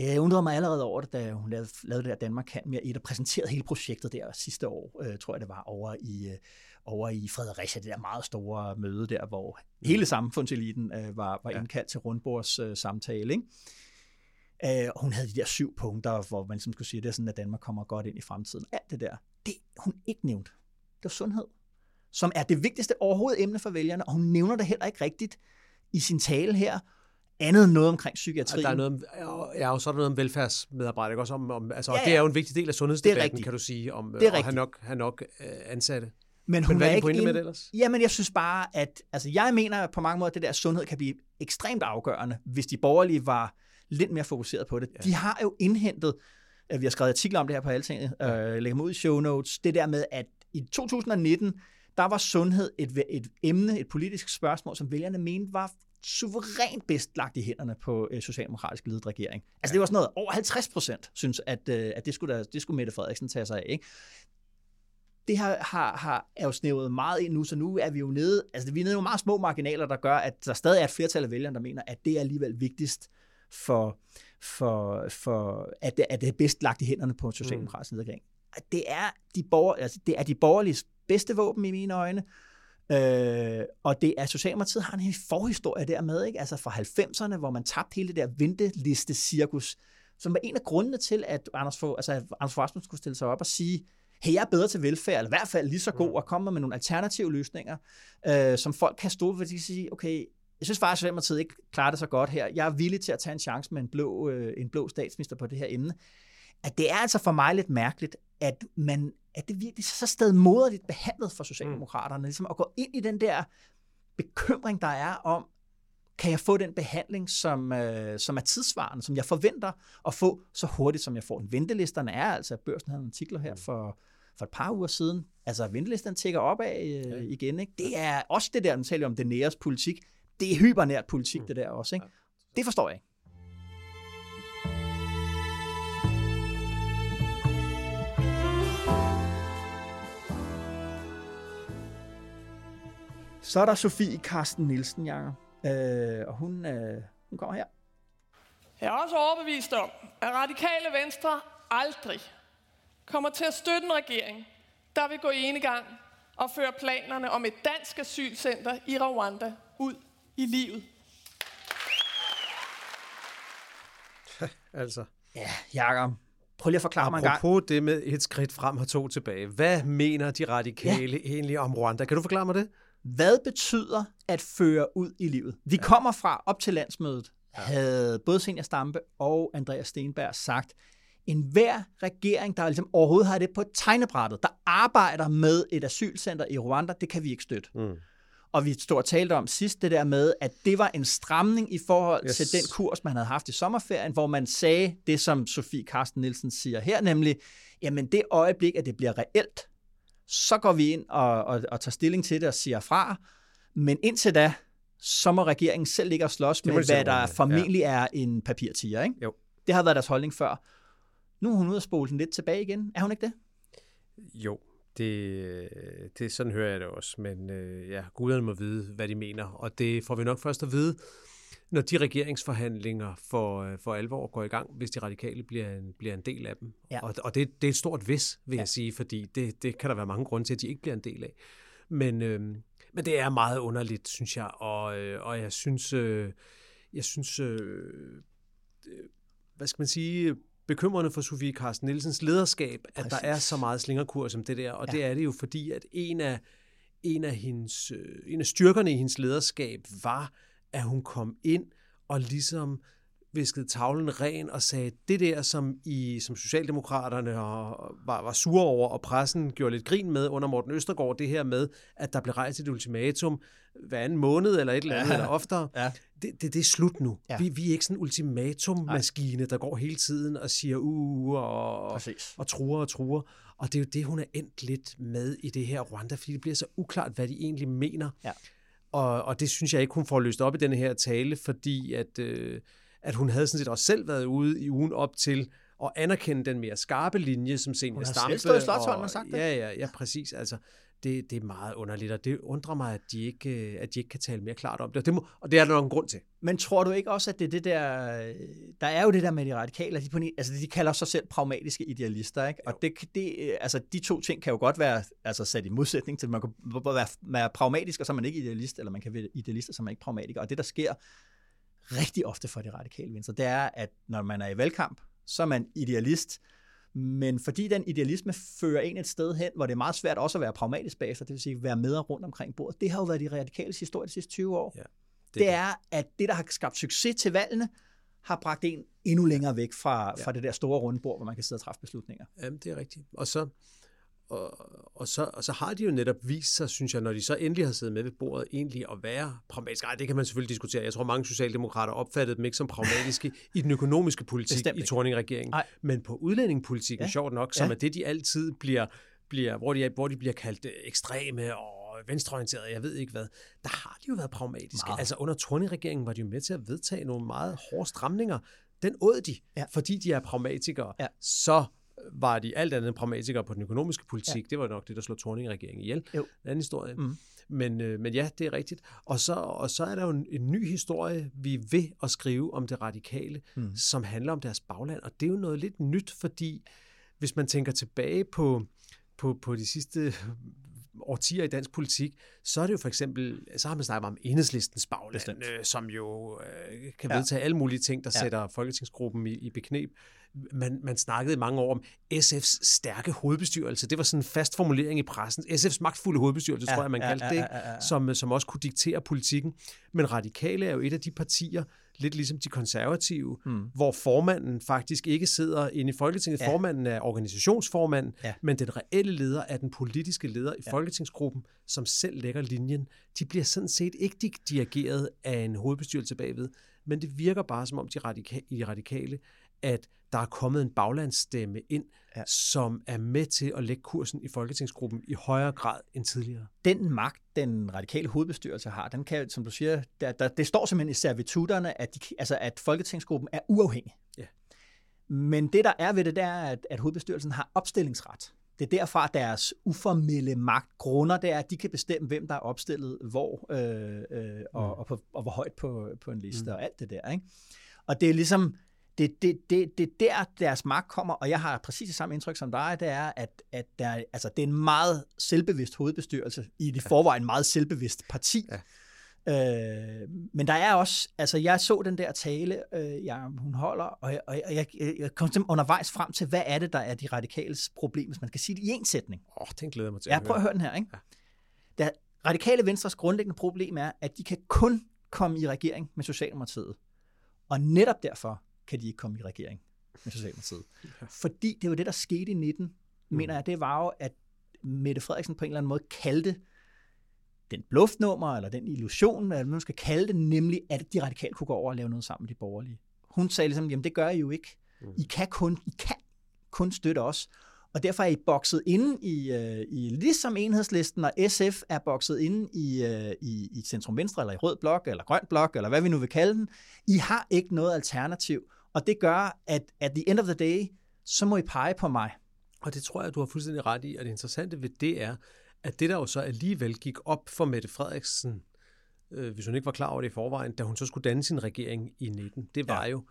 øh, jeg undrede mig allerede over det, da hun lavede, lavede det der Danmark kan mere et og præsenterede hele projektet der sidste år, øh, tror jeg det var, over i, øh, over i Fredericia, det der meget store møde der, hvor mm. hele samfundseliten øh, var, var indkaldt til rundbords øh, samtale. Ikke? Øh, hun havde de der syv punkter, hvor man ligesom skulle sige, det er sådan, at Danmark kommer godt ind i fremtiden. Alt det der, det hun ikke nævnt, det var sundhed, som er det vigtigste overhovedet emne for vælgerne, og hun nævner det heller ikke rigtigt i sin tale her, andet end noget omkring psykiatri. Der er noget, ja, og så er der noget om velfærdsmedarbejdere, også om, om altså, ja, ja. det er jo en vigtig del af sundhedsdebatten, kan du sige, om det er at have nok, have nok uh, ansatte. Men, hun men hvad er, er ikke med det ellers? Jamen, jeg synes bare, at altså, jeg mener på mange måder, at det der sundhed kan blive ekstremt afgørende, hvis de borgerlige var lidt mere fokuseret på det. Ja. De har jo indhentet, øh, vi har skrevet artikler om det her på Altinget, øh, lægger ud i show notes, det der med, at i 2019, der var sundhed et, et emne, et politisk spørgsmål, som vælgerne mente var suverænt bedst lagt i hænderne på øh, socialdemokratisk ledet regering. Altså det var sådan noget, over 50 procent synes, at, øh, at det, skulle der, det skulle Mette Frederiksen tage sig af. Ikke? det har, har, har, er jo snævet meget ind nu, så nu er vi jo nede, altså vi er nede i meget små marginaler, der gør, at der stadig er et flertal af vælgerne, der mener, at det er alligevel vigtigst for, for, for at, det, at det er bedst lagt i hænderne på en socialdemokratisk mm. regering. Det er de, borger, altså det er de borgerlige bedste våben i mine øjne, Øh, og det er Socialdemokratiet har en forhistorie dermed, ikke? altså fra 90'erne, hvor man tabte hele det der venteliste-cirkus, som var en af grundene til, at Anders Fogh, altså Anders Fogh Rasmussen skulle stille sig op og sige, hey, jeg er bedre til velfærd, eller i hvert fald lige så god, mm. og komme med nogle alternative løsninger, øh, som folk kan stå ved, at sige, okay, jeg synes faktisk, at Socialdemokratiet ikke klarer det så godt her. Jeg er villig til at tage en chance med en blå, øh, en blå statsminister på det her emne. At det er altså for mig lidt mærkeligt, at man at det virkelig så stedmoderligt behandlet for Socialdemokraterne, mm. ligesom at gå ind i den der bekymring, der er om, kan jeg få den behandling, som, øh, som er tidsvarende, som jeg forventer at få så hurtigt, som jeg får den. Ventelisterne er altså, at børsen havde en artikler her mm. for, for et par uger siden. Altså, ventelisterne tækker op af øh, ja. igen. Ikke? Det er også det der, man taler om det næres politik. Det er hypernært politik, mm. det der også. Ikke? Det forstår jeg ikke. Så er der Sofie Karsten Nielsen, Jacob. Øh, og hun, øh, hun kommer her. Jeg er også overbevist om, at radikale venstre aldrig kommer til at støtte en regering, der vil gå i gang og føre planerne om et dansk asylcenter i Rwanda ud i livet. altså. Ja, Jacob. Prøv lige at forklare mig en gang. Apropos det med et skridt frem og to tilbage. Hvad mener de radikale ja. egentlig om Rwanda? Kan du forklare mig det? Hvad betyder at føre ud i livet? Vi ja. kommer fra op til landsmødet, ja. havde både Senior Stampe og Andreas Stenberg sagt, en hver regering, der ligesom overhovedet har det på tegnebrættet, der arbejder med et asylcenter i Rwanda, det kan vi ikke støtte. Mm. Og vi stod og talte om sidst det der med, at det var en stramning i forhold yes. til den kurs, man havde haft i sommerferien, hvor man sagde det, som Sofie Karsten Nielsen siger her, nemlig, jamen det øjeblik, at det bliver reelt, så går vi ind og, og, og tager stilling til det og siger fra. Men indtil da, så må regeringen selv ligge og slås med, hvad der formentlig ja. er en papirtiger. Ikke? Jo. Det har været deres holdning før. Nu er hun ude og spole den lidt tilbage igen. Er hun ikke det? Jo, det, det sådan hører jeg det også. Men øh, ja, guderne må vide, hvad de mener. Og det får vi nok først at vide, når de regeringsforhandlinger for, øh, for alvor går i gang, hvis de radikale bliver en, bliver en del af dem. Ja. Og, og det, det er et stort vis, vil ja. jeg sige, fordi det, det kan der være mange grunde til, at de ikke bliver en del af. Men, øh, men det er meget underligt, synes jeg, og, øh, og jeg synes, øh, jeg synes øh, hvad skal man sige, bekymrende for Sofie Carsten Nielsens lederskab, at Præcis. der er så meget slingerkur som det der, og ja. det er det jo fordi, at en af, en af, hendes, øh, en af styrkerne i hendes lederskab var, at hun kom ind og ligesom viskede tavlen ren og sagde, det der, som, I, som Socialdemokraterne var, var sure over, og pressen gjorde lidt grin med under Morten Østergaard, det her med, at der blev rejst et ultimatum hver anden måned eller et eller andet, ja. eller oftere. Ja. Det, det, det er slut nu. Ja. Vi, vi er ikke sådan en ultimatummaskine, der går hele tiden og siger uh, og, og, og truer og truer. Og det er jo det, hun er endt lidt med i det her Rwanda, fordi det bliver så uklart, hvad de egentlig mener. Ja. Og, og det synes jeg ikke, hun får løst op i denne her tale, fordi at, øh, at hun havde sådan set også selv været ude i ugen op til at anerkende den mere skarpe linje, som Senior Stampe... Hun har selv stået i og sagt det. Ja, ja, ja, præcis. Altså, det, det er meget underligt, og det undrer mig, at de ikke, øh, at de ikke kan tale mere klart om det. Og det, må, og det er der nok en grund til. Men tror du ikke også, at det er det der... Der er jo det der med de radikale, de, på, altså de kalder sig selv pragmatiske idealister, ikke? Og det, det, altså de to ting kan jo godt være altså sat i modsætning til, at man kan være, være pragmatisk, og så er man ikke idealist, eller man kan være idealist, og så er man ikke pragmatiker. Og det, der sker rigtig ofte for de radikale venstre, det er, at når man er i valgkamp, så er man idealist, men fordi den idealisme fører en et sted hen, hvor det er meget svært også at være pragmatisk bagefter, det vil sige være med rundt omkring bordet, det har jo været de radikale historie de sidste 20 år. Ja, det, det er, at det, der har skabt succes til valgene, har bragt en endnu længere væk fra, ja. fra det der store rundbord, hvor man kan sidde og træffe beslutninger. Jamen, det er rigtigt. Og så, og, og, så, og så har de jo netop vist sig, synes jeg, når de så endelig har siddet med ved bordet, egentlig at være pragmatiske. Ej, det kan man selvfølgelig diskutere. Jeg tror, mange socialdemokrater opfattede dem ikke som pragmatiske i den økonomiske politik i Torning-regeringen. Men på udlændingepolitikken, ja. sjovt nok, som ja. er det, de altid bliver, bliver hvor, de, hvor de bliver kaldt øh, ekstreme og venstreorienterede, jeg ved ikke hvad, der har de jo været pragmatiske. Meget. Altså under Torning-regeringen var de jo med til at vedtage nogle meget hårde stramninger. Den åd de, ja. fordi de er pragmatikere. Ja. Så var de alt andet pragmatikere på den økonomiske politik. Ja. Det var nok det, der slog Torning-regeringen ihjel. Jo. En anden historie. Mm. Men, øh, men ja, det er rigtigt. Og så, og så er der jo en, en ny historie, vi er ved at skrive om det radikale, mm. som handler om deres bagland. Og det er jo noget lidt nyt, fordi hvis man tænker tilbage på, på, på de sidste årtier i dansk politik, så er det jo for eksempel, så har man snakket om enhedslistens bagland, Bestemt. øh, som jo øh, kan Ja. vedtage alle mulige ting, der Ja. sætter folketingsgruppen i, i beknep. Man, man snakkede i mange år om SF's stærke hovedbestyrelse. Det var sådan en fast formulering i pressen. SF's magtfulde hovedbestyrelse, Ja, tror jeg, man ja, kaldte ja, det, ja, ja, ja. Som, som også kunne diktere politikken. Men radikale er jo et af de partier, lidt ligesom de konservative, mm. hvor formanden faktisk ikke sidder inde i Folketinget. Ja. Formanden er organisationsformanden, Ja. men den reelle leder er den politiske leder i ja. Folketingsgruppen, som selv lægger linjen. De bliver sådan set ikke di- dirigeret af en hovedbestyrelse bagved, men det virker bare som om de radika- i de radikale, at der er kommet en baglandsstemme ind, Ja. som er med til at lægge kursen i Folketingsgruppen i højere grad end tidligere. den magt, den radikale hovedbestyrelse har, den kan, som du siger, der, der, det står simpelthen i servitutterne, at, de, altså, at Folketingsgruppen er uafhængig. Ja. Men det, der er ved det, det er, at, at hovedbestyrelsen har opstillingsret. Det er derfra deres uformelle magt grunder, det er, at de kan bestemme, hvem der er opstillet hvor, øh, øh, og, og, på, og hvor højt på, på en liste, mm. og alt det der. Ikke? Og det er ligesom, det, det, det, det er der, deres magt kommer, og jeg har præcis det samme indtryk som dig, det er, at, at der, altså, det er en meget selvbevidst hovedbestyrelse i det forvejen meget selvbevidst parti. Ja. Øh, men der er også, altså jeg så den der tale, øh, jeg, hun holder, og, jeg, og jeg, jeg kom simpelthen undervejs frem til, hvad er det, der er de radikales problem, hvis man kan sige det i en sætning. Åh, oh, den glæder jeg mig til Ja, at prøv at høre den her. Ikke? Der, radikale Venstres grundlæggende problem er, at de kan kun komme i regering med Socialdemokratiet. Og netop derfor kan de ikke komme i regering med Socialdemokratiet. Fordi det var det, der skete i 19, mener jeg, det var jo, at Mette Frederiksen på en eller anden måde kaldte den bluffnummer, eller den illusion, eller hvad man skal kalde det, nemlig at de radikale kunne gå over og lave noget sammen med de borgerlige. Hun sagde ligesom, jamen det gør I jo ikke. I kan kun, I kan kun støtte os. Og derfor er I bokset inde i, øh, i ligesom enhedslisten, og SF er bokset inde i, øh, i, i Centrum Venstre, eller i Rød Blok, eller Grøn Blok, eller hvad vi nu vil kalde den. I har ikke noget alternativ, og det gør, at at the end of the day, så må I pege på mig. Og det tror jeg, du har fuldstændig ret i. Og det interessante ved det er, at det der jo så alligevel gik op for Mette Frederiksen, øh, hvis hun ikke var klar over det i forvejen, da hun så skulle danne sin regering i 19, det var ja. jo,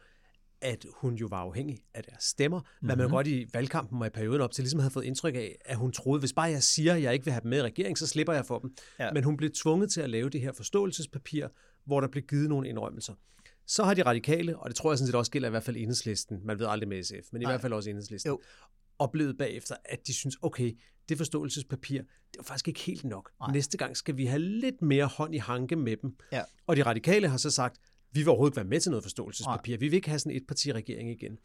at hun jo var afhængig af deres stemmer, mm-hmm. hvad man godt i valgkampen og i perioden op til ligesom havde fået indtryk af, at hun troede, hvis bare jeg siger, at jeg ikke vil have dem med i regeringen, så slipper jeg for dem. Ja. Ja. Men hun blev tvunget til at lave det her forståelsespapir, hvor der blev givet nogle indrømmelser. Så har de radikale, og det tror jeg sådan set også gælder i hvert fald enhedslisten, man ved aldrig med SF, men i Nej. hvert fald også enhedslisten, Jo. oplevet bagefter, at de synes, okay, det forståelsespapir, det var faktisk ikke helt nok. Nej. Næste gang skal vi have lidt mere hånd i hanke med dem. Ja. Og de radikale har så sagt, vi vil overhovedet ikke være med til noget forståelsespapir. Vi vil ikke have sådan et partiregering igen.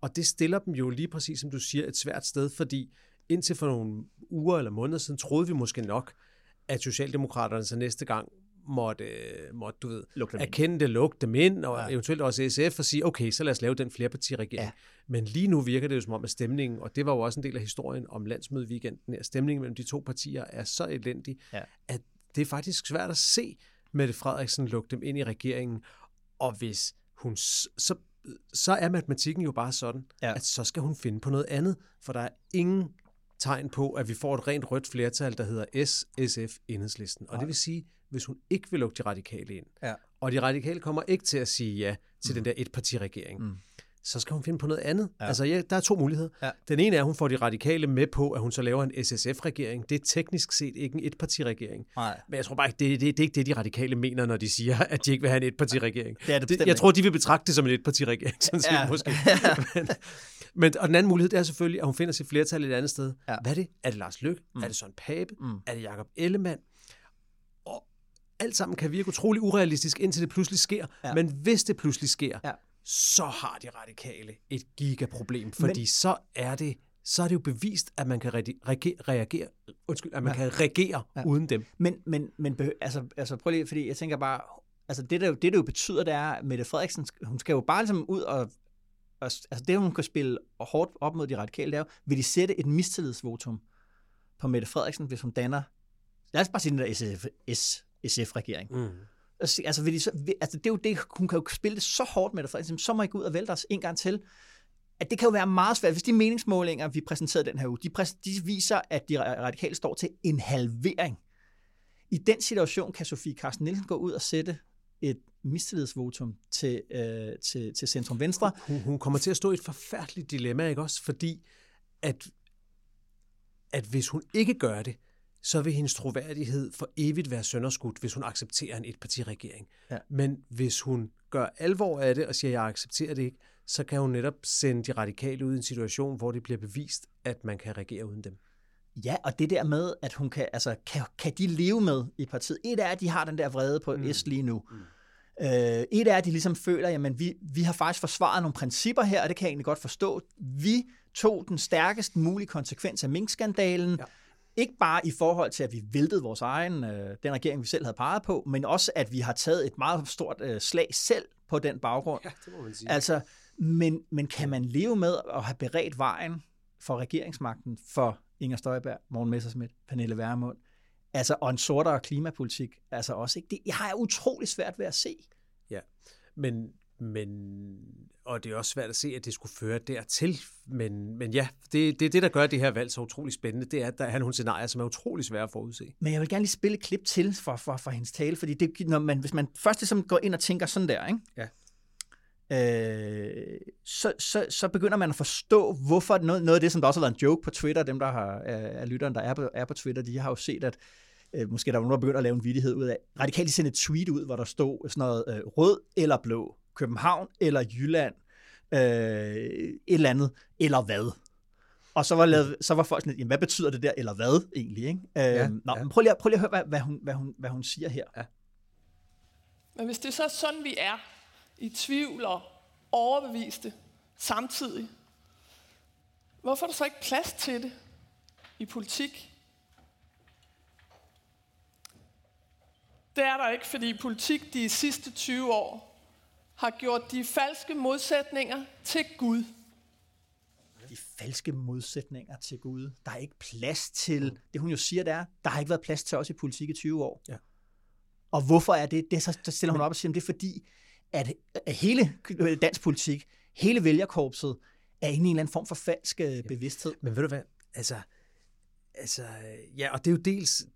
Og det stiller dem jo lige præcis, som du siger, et svært sted, fordi indtil for nogle uger eller måneder siden troede vi måske nok, at Socialdemokraterne så næste gang måtte, måtte du ved, Lukke dem ind. erkende det, lukke dem ind, og Ja. eventuelt også SF, og sige, okay, så lad os lave den flerpartiregering. Ja. Men lige nu virker det jo som om, at stemningen, og det var jo også en del af historien om landsmødeweekenden, at stemningen mellem de to partier er så elendig, Ja. at det er faktisk svært at se Mette Frederiksen lukke dem ind i regeringen. Og hvis hun, så, så er matematikken jo bare sådan, Ja. ja. at så skal hun finde på noget andet, for der er ingen tegn på, at vi får et rent rødt flertal, der hedder S, SF, enhedslisten. Og det vil sige, hvis hun ikke vil lukke de radikale ind, Ja. og de radikale kommer ikke til at sige ja til mm. den der etpartiregering, mm. så skal hun finde på noget andet. Ja. Altså, ja, der er to muligheder. Ja. Den ene er, at hun får de radikale med på, at hun så laver en SSF-regering. Det er teknisk set ikke en etpartiregering. Nej. Men jeg tror bare ikke, det, det, det er ikke det, de radikale mener, når de siger, at de ikke vil have en etpartiregering. Det er det bestemt jeg tror, de vil betragte det som en etpartiregering, sådan set Ja. måske. men, men, og den anden mulighed, det er selvfølgelig, at hun finder sit flertal et andet sted. Ja. Hvad er det? Er det Lars Løkke? Mm. Er det Søren Pape? Mm. Er det Jakob Ellemann? Alt sammen kan virke utrolig urealistisk, indtil det pludselig sker. Ja. Men hvis det pludselig sker, Ja. så har de radikale et gigaproblem, fordi Men... så er det så er det jo bevist, at man kan reagere, reagere undskyld, at man Ja. kan regere Ja. uden dem. Men, men, men altså, altså prøv lige, fordi jeg tænker bare, altså det, der, jo- det, det jo betyder, det er, at Mette Frederiksen, hun skal jo bare ligesom ud og, og altså det, hun kan spille hårdt op mod de radikale, det er jo, vil de sætte et mistillidsvotum på Mette Frederiksen, hvis hun danner, lad os bare sige den der SF-regering. Mm. Altså, altså, vil de så, vil, altså det er jo det, hun kan jo spille det så hårdt med det, Frederiksen, så må I gå ud og vælte os en gang til. At det kan jo være meget svært, hvis de meningsmålinger, vi præsenterede den her uge, de, præs, de viser, at de radikale står til en halvering. I den situation kan Sofie Carsten Nielsen gå ud og sætte et mistillidsvotum til, øh, til, til Centrum Venstre. Hun, hun kommer til at stå i et forfærdeligt dilemma, ikke også? Fordi at, at hvis hun ikke gør det, så vil hendes troværdighed for evigt være sønderskudt, hvis hun accepterer en etpartiregering. Ja. Men hvis hun gør alvor af det og siger, at jeg accepterer det ikke, så kan hun netop sende de radikale ud i en situation, hvor det bliver bevist, at man kan regere uden dem. Ja, og det der med, at hun kan, altså, kan, kan de leve med i partiet. Et er, at de har den der vrede på mm. S lige nu. Mm. Øh, et er, at de ligesom føler, jamen vi, vi har faktisk forsvaret nogle principper her, og det kan jeg egentlig godt forstå. Vi tog den stærkest mulige konsekvens af minkskandalen. Ja. Ikke bare i forhold til, at vi væltede vores egen, øh, den regering, vi selv havde peget på, men også, at vi har taget et meget stort øh, slag selv på den baggrund. Ja, det må man sige. Altså, men, men kan man leve med at have beredt vejen for regeringsmagten for Inger Støjberg, Morten Messersmith, Pernille Vermund, altså, og en sortere klimapolitik, altså også ikke. Det jeg har jeg utrolig svært ved at se. Ja, men, men, og det er også svært at se, at det skulle føre dertil, men, men ja, det, det er det, der gør det her valg så utrolig spændende, det er, at der er nogle scenarier, som er utrolig svære at forudse. Men jeg vil gerne lige spille et klip til for, for, for hendes tale, fordi det, når man, hvis man først ligesom går ind og tænker sådan der, ikke? Ja. Øh, så, så, så begynder man at forstå, hvorfor noget, noget af det, som der også har været en joke på Twitter, dem der har, er lytteren, der er på, er på Twitter, de har jo set, at øh, måske der var nogen, der begynder at lave en vidighed ud af, radikalt sendte et tweet ud, hvor der stod sådan noget øh, rød eller blå, København eller Jylland, øh, et eller andet, eller hvad. Og så var, lavet, så var folk sådan, jamen, hvad betyder det der, eller hvad egentlig? Ikke? Øh, Ja, nå, ja. Men prøv lige, at- prøv lige at høre, hvad, hvad, hun, hvad, hun, hvad hun siger her. Ja. Men hvis det så er sådan, vi er, i tvivl og overbeviste samtidig, hvorfor er der så ikke plads til det i politik? Det er der ikke, fordi politik de sidste 20 år har gjort de falske modsætninger til Gud. de falske modsætninger til Gud. Der er ikke plads til, det hun jo siger, det er, der har ikke været plads til os i politik i 20 år. Ja. Og hvorfor er det? det så, så stiller hun op og siger, at det er fordi, at, at hele dansk politik, hele vælgerkorpset, er inde i en eller anden form for falsk ja. bevidsthed. Men ved du hvad, altså, altså, ja, og det er jo dels,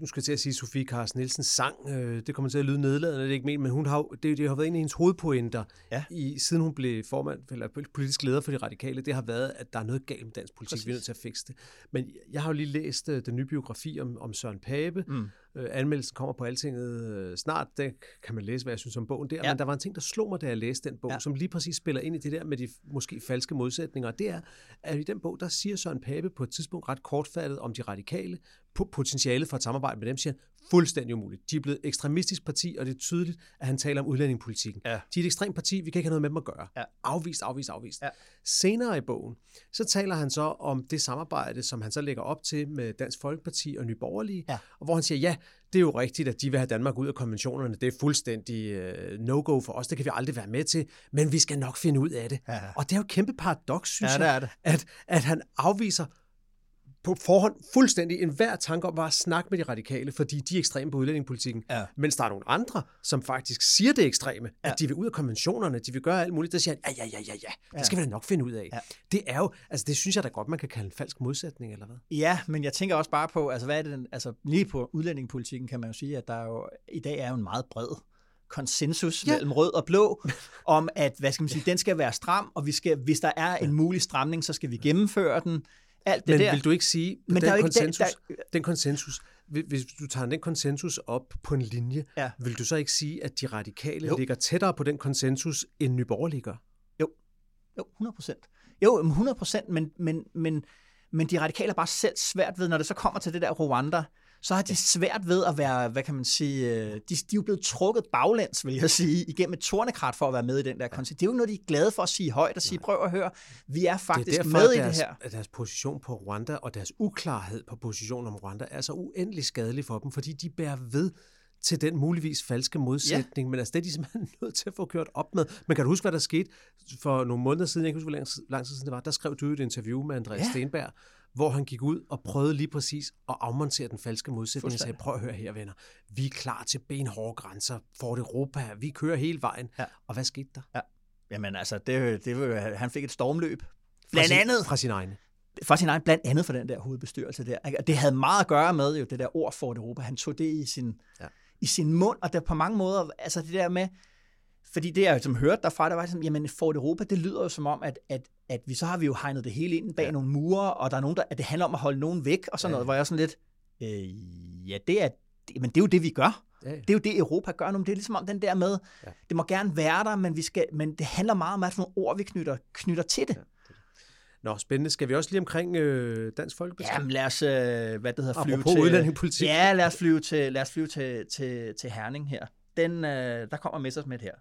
nu skal jeg til at sige, Sofie Carsten Nielsens sang, øh, det kommer til at lyde nedladende, det er ikke ment, men hun har, det, det har været en af hendes hovedpointer, Ja. i, siden hun blev formand, eller politisk leder for de radikale, det har været, at der er noget galt med dansk politik, Præcis. vi er nødt til at fikse det. Men jeg har jo lige læst øh, den nye biografi om, om Søren Pape, mm. Øh, anmeldelsen kommer på Altinget øh, snart, det kan man læse, hvad jeg synes om bogen der, Ja. men der var en ting, der slog mig, da jeg læste den bog, Ja. som lige præcis spiller ind i det der med de måske falske modsætninger, og det er, at i den bog, der siger Søren Pape på et tidspunkt ret kortfattet om de radikale, på potentialet for et samarbejde med dem, siger fuldstændig umuligt. De er blevet et ekstremistisk parti, og det er tydeligt, at han taler om udlændingepolitikken. Ja. De er et ekstremt parti, vi kan ikke have noget med dem at gøre. Ja. Afvist, afvist, afvist. Ja. Senere i bogen, så taler han så om det samarbejde, som han så lægger op til med Dansk Folkeparti og Nye Borgerlige, Ja. og hvor han siger, ja, det er jo rigtigt, at de vil have Danmark ud af konventionerne. Det er fuldstændig uh, no-go for os. Det kan vi aldrig være med til, men vi skal nok finde ud af det. Ja. Og det er jo et kæmpe paradoks, synes Ja, det jeg, er det. At, at han afviser på forhånd fuldstændig enhver tanke om bare at snakke med de radikale, fordi de er ekstreme på udlændingepolitikken. Ja. Mens der er nogle andre, som faktisk siger det ekstreme, Ja. at de vil ud af konventionerne, de vil gøre alt muligt, der siger han, ja, ja, ja, ja, ja, det skal vi da nok finde ud af. Ja. Det er jo, altså det synes jeg da godt, man kan kalde en falsk modsætning, eller hvad? Ja, men jeg tænker også bare på, altså hvad er det, den- altså lige på udlændingepolitikken kan man jo sige, at der er jo, i dag er jo en meget bred konsensus. Ja. mellem rød og blå, om at, hvad skal man sige, den skal være stram, og vi skal, hvis der er en mulig stramning, så skal vi gennemføre den. Alt det Men der. vil du ikke sige, Men men der er den, jo ikke- den- konsensus, der- den konsensus, hvis- du tager den konsensus op på en linje, Ja. vil du så ikke sige, at de radikale Jo. jo. ligger tættere på den konsensus, end Nye Borgerlige gør? Jo, 100 procent. Jo, men 100 procent, men, men, men, men de radikale er bare selv svært ved, når det så kommer til det der Rwanda, så har de svært ved at være, hvad kan man sige, øh, de, de er jo blevet trukket baglæns, vil jeg sige, igennem et tornekrat for at være med i den der koncept. Det er jo ikke noget, de er glade for at sige højt og sige, prøv at høre, vi er faktisk det er med i deres, det her. deres position på Rwanda og deres uklarhed på positionen om Rwanda er så uendelig skadelig for dem, fordi de bærer ved til den muligvis falske modsætning, ja. men altså det er de simpelthen nødt til at få kørt op med. Men kan du huske, hvad der skete for nogle måneder siden, jeg kan ikke huske, hvor lang, lang tid siden det var, der skrev du et interview med Andreas ja. Stenberg, hvor han gik ud og prøvede lige præcis at afmontere den falske modsætning og sagde, prøv at høre her venner, vi er klar til benhårde grænser for Europa, vi kører hele vejen. Ja. Og hvad skete der? Ja. Jamen altså, det, det, han fik et stormløb. Fra Blandt sin- andet Fra sin egne. for sin egen, blandt andet for den der hovedbestyrelse der. Og Det havde meget at gøre med jo det der ord for Europa. Han tog det i sin, ja. I sin mund, og det på mange måder, altså det der med, fordi det jeg som hørte derfra, der var sådan, jamen Fort Europa, det lyder jo som om, at, at, at vi så har vi jo hegnet det hele ind bag ja. nogle mure, og der er nogen, der, at det handler om at holde nogen væk, og sådan ja. noget, hvor jeg er sådan lidt, Øh, ja, det er, det, men det er jo det, vi gør. Ja, ja. Det er jo det, Europa gør nu. Men det er ligesom om den der med, ja. Ja. det må gerne være der, men, vi skal, men det handler meget om, for nogle ord, vi knytter, knytter til det. Nå, spændende. Skal vi også lige omkring øh, Dansk Folkeparti? Jamen lad os, øh, hvad det hedder, flyve Apropos til... udlændingepolitik. Ja, lad os flyve til, lad os flyve til, til, til Herning her. Den, øh, der kommer Messersmith her.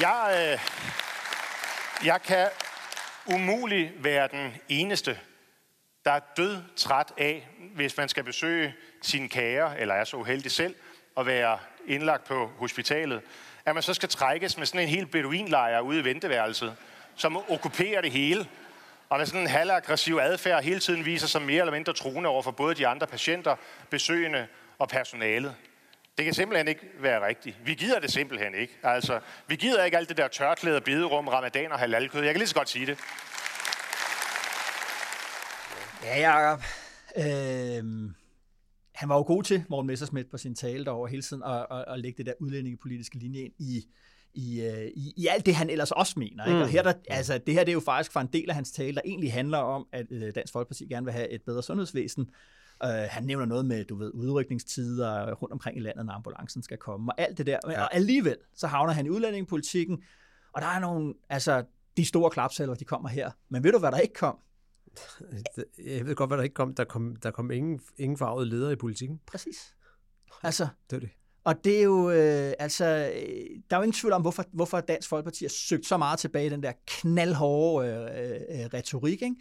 Jeg, øh, jeg kan umuligt være den eneste, der er død træt af, hvis man skal besøge sin kære, eller er så uheldig selv, at være indlagt på hospitalet, at man så skal trækkes med sådan en helt beduinlejr ude i venteværelset, som okkuperer det hele, og med sådan en halvaggressiv adfærd hele tiden viser sig mere eller mindre truende over for både de andre patienter, besøgende og personalet. Det kan simpelthen ikke være rigtigt. Vi gider det simpelthen ikke. Altså, vi gider ikke alt det der tørklæder, bederum, ramadan og halalkød. Jeg kan lige så godt sige det. Ja, Jacob. Øh, han var jo god til, Morten Messersmith, på sin tale derovre hele tiden, at, at, at lægge det der udlændingepolitiske linje ind i, i, øh, i, i alt det, han ellers også mener. Ikke? Mm. Og her, der, altså, det her det er jo faktisk for en del af hans tale, der egentlig handler om, at øh, Dansk Folkeparti gerne vil have et bedre sundhedsvæsen. Uh, han nævner noget med, du ved, udrykningstider rundt omkring i landet, når ambulancen skal komme, og alt det der. Ja. Og alligevel, så havner han i udlændingepolitikken, og der er nogle, altså, de store klapsalver, de kommer her. Men ved du, hvad der ikke kom? Jeg ved godt, hvad der ikke kom. Der kom, der kom ingen, ingen farvede ledere i politikken. Præcis. Altså, Det er det. Og det er jo, øh, altså, øh, der er jo ingen tvivl om, hvorfor, hvorfor Dansk Folkeparti har søgt så meget tilbage i den der knaldhårde øh, øh, retorik, ikke?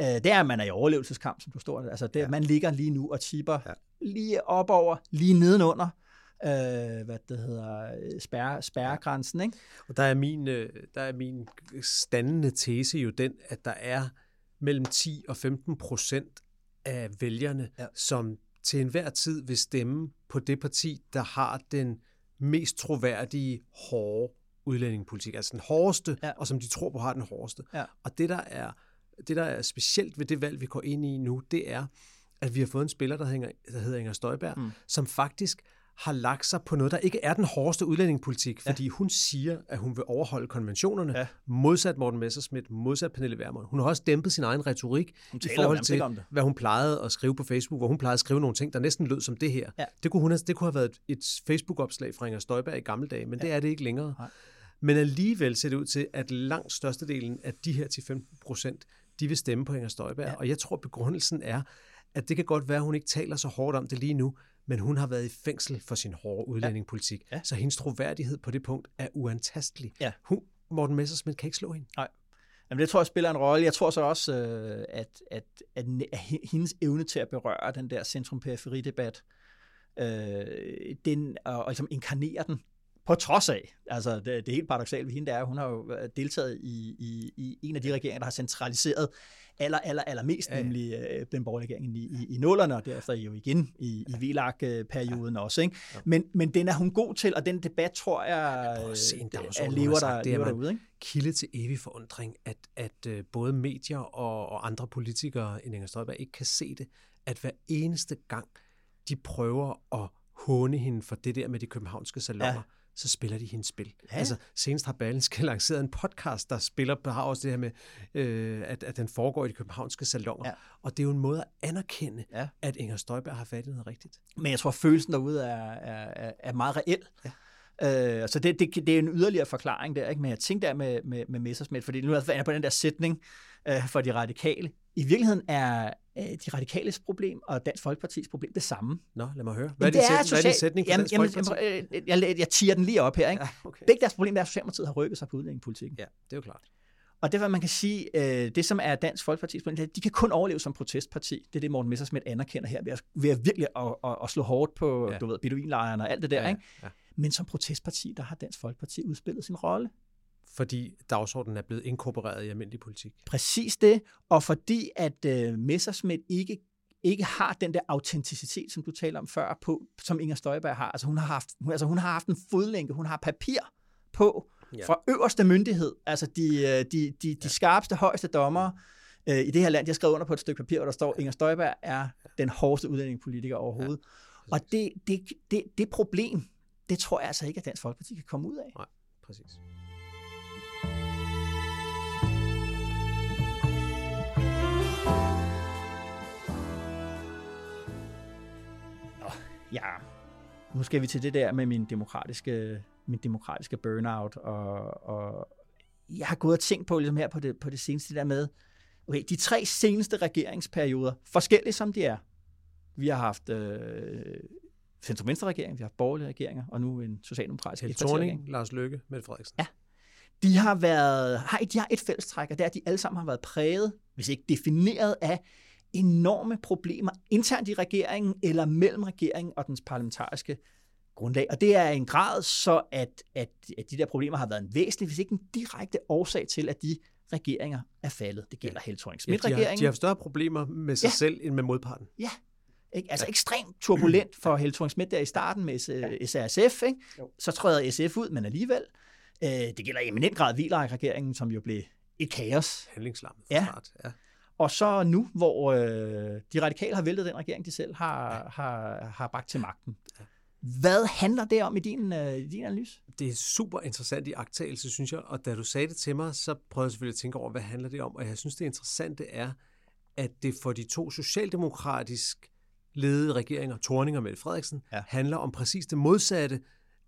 Øh, det er, at man er i overlevelseskamp, som du står. Altså, det, ja. man ligger lige nu og tipper ja. Lige op over, lige nedenunder, øh, hvad det hedder, spærre, spærregrænsen, ikke? Og der er min, øh, der er min standende tese jo den, at der er mellem 10 og 15 procent af vælgerne, Ja. som til enhver tid vil stemme på det parti, der har den mest troværdige, hårde udlændingepolitik. Altså den hårdeste, ja. og som de tror på har den hårdeste. Ja. Og det der, er, det, der er specielt ved det valg, vi går ind i nu, det er, at vi har fået en spiller, der, hænger, der hedder Inger Støjberg, mm. som faktisk har lagt sig på noget, der ikke er den hårdeste udlændingepolitik, fordi hun siger, at hun vil overholde konventionerne, Ja. ja. modsat Morten Messerschmidt, modsat Pernille Vermund. Hun har også dæmpet sin egen retorik i forhold til, hvad hun plejede at skrive på Facebook, hvor hun plejede at skrive nogle ting, der næsten lød som det her. Ja. Det, kunne hun, det kunne have været et, et Facebook-opslag fra Inger Støjberg i gamle dage, men ja. det er det ikke længere. Nej. Men alligevel ser det ud til, at langt størstedelen af de her 10-15 procent, de vil stemme på Inger Støjberg. Ja. Ja. Og jeg tror, begrundelsen er, at det kan godt være, at hun ikke taler så hårdt om det lige nu, men hun har været i fængsel for sin hårde udlændingepolitik. Ja. Så hendes troværdighed på det punkt er uantastelig. Ja. Hun, Morten Messersmith kan ikke slå hende. Jamen, det tror jeg spiller en rolle. Jeg tror så også, øh, at, at, at, at hendes evne til at berøre den der centrum-periferi-debat, øh, den, og, og ligesom inkarnere den, på trods af, altså det, det er helt paradoxalt ved hende, det er, at hun har jo deltaget i, i, i en af de regeringer, der har centraliseret aller, aller, allermest, ja, Ja, ja. ja. nemlig øh, den borgerlige regering i, i, i nullerne, og derefter jo igen i, i VLAG-perioden ja. også. Ikke? Men, men den er hun god til, og den debat, tror jeg, prøv at se en øh, dagsorden, er hun lever, der. Det er, lever man- derude. Ikke? kilde til evig forundring, at, at øh, både medier og, og andre politikere end Inger Støjberg ikke kan se det, at hver eneste gang, de prøver at håne hende for det der med de københavnske salonger, Ja. Så spiller de hendes spil. Ja. Altså, senest har Berlingske lanceret en podcast, der spiller, der har også det her med, øh, at, at den foregår i de københavnske salonger. Ja. Og det er jo en måde at anerkende, Ja. at Inger Støjberg har fat i noget rigtigt. Men jeg tror, følelsen derude er, er, er- er meget reel. Ja. Øh, så det, det, det er en yderligere forklaring der, ikke? Men jeg tænkte der med, med, med Messersmith, fordi nu er jeg på den der sætning øh, for de radikale. I virkeligheden er øh, de radikales problem og Dansk Folkepartis problem det samme. Nå, lad mig høre. Hvad er, Jamen, din, sætning, hvad er social- sætning for jamen, Dansk jamen, Folkeparti? jamen, jeg, jeg, jeg tiger den lige op her. Ikke? Ja, okay. Begge deres problem er, at Socialdemokratiet har rykket sig på udlændingepolitikken. Ja, det er jo klart. Og derfor man kan sige, øh, det som er Dansk Folkepartis problem, det er, de kan kun overleve som protestparti. Det er det, Morten Messersmith anerkender her, ved at, ved at virkelig at, at, at slå hårdt på, ja. Ja. du ved, beduinlejrene og alt det der. Ja, ikke? ja. Men som protestparti, der har Dansk Folkeparti udspillet sin rolle. Fordi dagsordenen er blevet inkorporeret i almindelig politik. Præcis det, og fordi at øh, Messerschmidt ikke ikke har den der autenticitet, som du taler om før, på, som Inger Støjberg har. Altså hun har haft, hun, altså hun har haft en fodlænke, hun har papir på Ja. fra øverste myndighed, altså de, øh, de, de, de skarpeste, højeste dommere øh, i det her land. Jeg har skrevet under på et stykke papir, hvor der står, Inger Støjberg er den hårdeste udlændingepolitiker overhovedet. Ja, og det, det, det, det problem, det tror jeg altså ikke, at Dansk Folkeparti kan komme ud af. Nej, præcis. Ja, nu skal vi til det der med min demokratiske, min demokratiske burnout, og, og jeg har gået og tænkt på ligesom her på det, på det seneste der med, okay, de tre seneste regeringsperioder, forskellige som de er, vi har haft øh, centrum regering, vi har haft borgerlige regeringer, og nu en socialdemokratisk Thorning, Lars Løkke, Mette Frederiksen. Ja. De har, været, har, de har et fællestræk, og det er, at de alle sammen har været præget, hvis ikke defineret af enorme problemer internt i regeringen eller mellem regeringen og dens parlamentariske grundlag. Og det er en grad så, at, at, at de der problemer har været en væsentlig, hvis ikke en direkte årsag til, at de regeringer er faldet. Det gælder ja. Helle thorning ja, de, har, de har større problemer med sig ja. selv end med modparten. Ja, ikke? Altså ja. ekstremt turbulent for Helle thorning der i starten med SRSF. Ikke? Så træder SF ud, men alligevel. Øh, det gælder i eminent grad Vilerik-regeringen, som jo blev et kaos. Handlingslammet ja. ja. Og så nu, hvor øh, de radikale har væltet den regering, de selv har, har, har bragt til magten. Hvad handler det om i din, øh, i din analyse? Det er super interessant i agtagelse, synes jeg. Og da du sagde det til mig, så prøvede jeg selvfølgelig at tænke over, hvad handler det om? Og jeg synes, det interessante er, at det for de to socialdemokratisk ledede regeringer, Torning og Mette Frederiksen, ja. handler om præcis det modsatte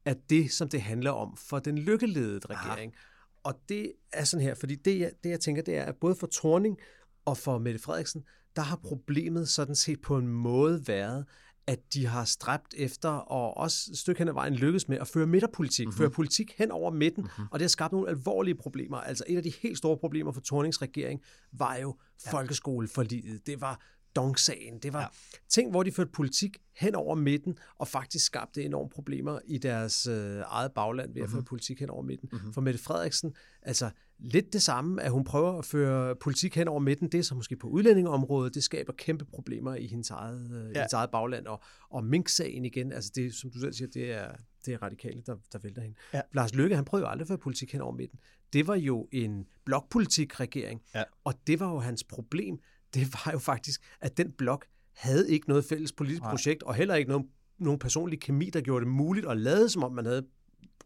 af det, som det handler om for den lykkeledede regering. Aha. Og det er sådan her, fordi det jeg, det, jeg tænker, det er, at både for Torning og for Mette Frederiksen, der har problemet sådan set på en måde været, at de har stræbt efter, og også et stykke hen ad vejen lykkes med at føre midterpolitik, mm-hmm. føre politik hen over midten, mm-hmm. og det har skabt nogle alvorlige problemer. Altså et af de helt store problemer for Tornings regering var jo ja. folkeskoleforliget. Det var Dong-sagen. Det var ja. ting, hvor de førte politik hen over midten, og faktisk skabte enorme problemer i deres øh, eget bagland ved at mm-hmm. føre politik hen over midten. Mm-hmm. For Mette Frederiksen, altså lidt det samme, at hun prøver at føre politik hen over midten, det er så måske på udlændingeområdet, det skaber kæmpe problemer i hendes eget, øh, ja. i hendes eget bagland. Og, og Mink-sagen igen, altså det, som du selv siger, det er, det er radikale, der, der vælter hende. Ja. Lars Løkke, han prøvede jo aldrig at føre politik hen over midten. Det var jo en blokpolitik-regering, ja. og det var jo hans problem det var jo faktisk, at den blok havde ikke noget fælles politisk Nej. projekt, og heller ikke nogen, nogen personlig kemi, der gjorde det muligt at lade, som om man havde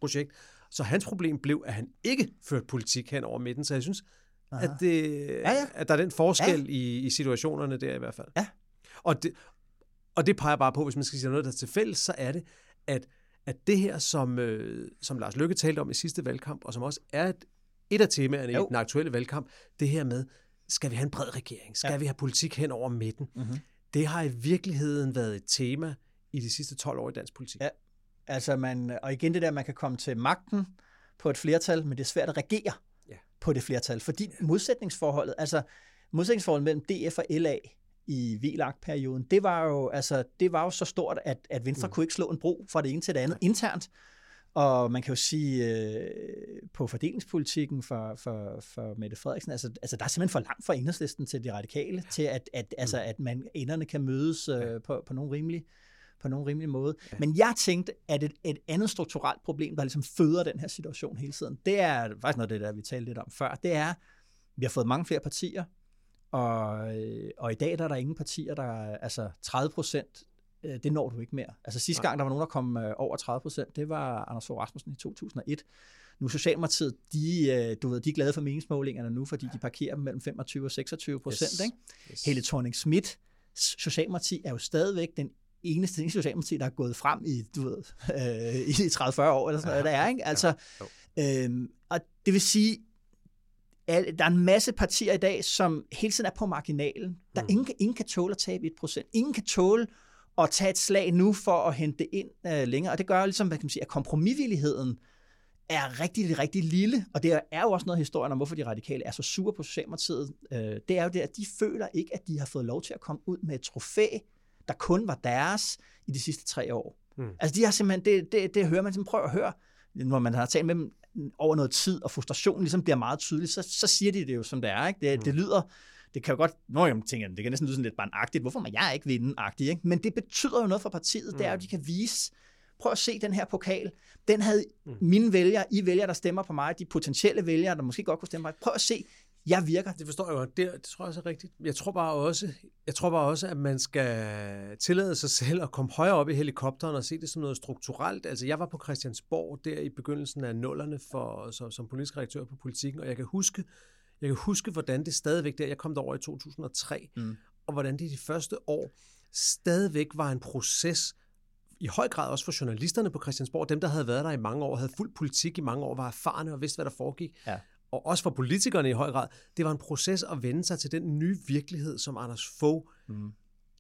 projekt. Så hans problem blev, at han ikke førte politik hen over midten. Så jeg synes, at, det, ja, ja. at der er den forskel ja. i, i situationerne der i hvert fald. Ja. Og det, og det peger bare på, hvis man skal sige noget, der er til fælles, så er det, at, at det her, som, øh, som Lars Lykke talte om i sidste valgkamp, og som også er et, et af temaerne jo. i den aktuelle valgkamp, det her med, skal vi have en bred regering? Skal ja. vi have politik hen over midten? Mm-hmm. Det har i virkeligheden været et tema i de sidste 12 år i dansk politik. Ja, altså man, og igen det der, man kan komme til magten på et flertal, men det er svært at regere ja. på det flertal, fordi modsætningsforholdet, altså modsætningsforholdet mellem DF og LA i VLAG-perioden, det var jo, altså, det var jo så stort, at, at Venstre mm. kunne ikke slå en bro fra det ene til det andet ja. internt. Og man kan jo sige, øh, på fordelingspolitikken for, for, for Mette Frederiksen, altså, altså der er simpelthen for langt fra enhedslisten til de radikale, til at, at, altså, mm. at man, enderne kan mødes øh, ja. på, på nogle rimelig på nogen rimelig måde. Ja. Men jeg tænkte, at et, et andet strukturelt problem, der ligesom føder den her situation hele tiden, det er faktisk noget af det, der vi talte lidt om før, det er, vi har fået mange flere partier, og, øh, og i dag der er der ingen partier, der altså 30 procent øh, det når du ikke mere. Altså sidste gang, der var nogen, der kom øh, over 30 procent, det var Anders Fogh Rasmussen i 2001. Nu Socialdemokratiet, de, du ved, de er glade for meningsmålingerne nu, fordi de parkerer dem mellem 25 og 26 procent. Yes. Ikke? Yes. Hele thorning Schmidt, Socialdemokrati er jo stadigvæk den eneste ting, Socialdemokrati, der er gået frem i, du ved, øh, i 30-40 år, eller sådan noget, der er, ikke? Altså, ja. øhm, og det vil sige, at der er en masse partier i dag, som hele tiden er på marginalen. Der mm. ingen, ingen kan tåle at tabe 1%. Ingen kan tåle at tage et slag nu for at hente det ind øh, længere. Og det gør ligesom, hvad kan man sige, at kompromisvilligheden er rigtig, rigtig lille, og det er jo også noget af historien om, hvorfor de radikale er så sure på Socialdemokratiet. Øh, det er jo det, at de føler ikke, at de har fået lov til at komme ud med et trofæ, der kun var deres i de sidste tre år. Mm. Altså de har simpelthen, det, det, det hører man simpelthen, prøv at høre, når man har talt med dem over noget tid, og frustrationen ligesom bliver meget tydelig, så, så siger de det jo, som det er. Ikke? Det, mm. det lyder det kan jo godt, når jeg tænker, det kan næsten lyde sådan lidt barnagtigt, hvorfor må jeg ikke vinde agtigt, ikke? Men det betyder jo noget for partiet, mm. det er at de kan vise, prøv at se den her pokal, den havde mm. mine vælgere, I vælgere, der stemmer på mig, de potentielle vælgere, der måske godt kunne stemme på mig, prøv at se, jeg virker. Det forstår jeg godt. Det, det tror jeg også er rigtigt. Jeg tror bare også, jeg tror bare også, at man skal tillade sig selv at komme højere op i helikopteren og se det som noget strukturelt. Altså, jeg var på Christiansborg der i begyndelsen af nullerne for, som, som politisk redaktør på politikken, og jeg kan huske, jeg kan huske, hvordan det stadigvæk der, jeg kom derover i 2003, mm. og hvordan det de første år stadigvæk var en proces i høj grad også for journalisterne på Christiansborg, dem der havde været der i mange år, havde fuld politik i mange år, var erfarne og vidste, hvad der foregik. Ja. Og også for politikerne i høj grad. Det var en proces at vende sig til den nye virkelighed, som Anders Fogh mm.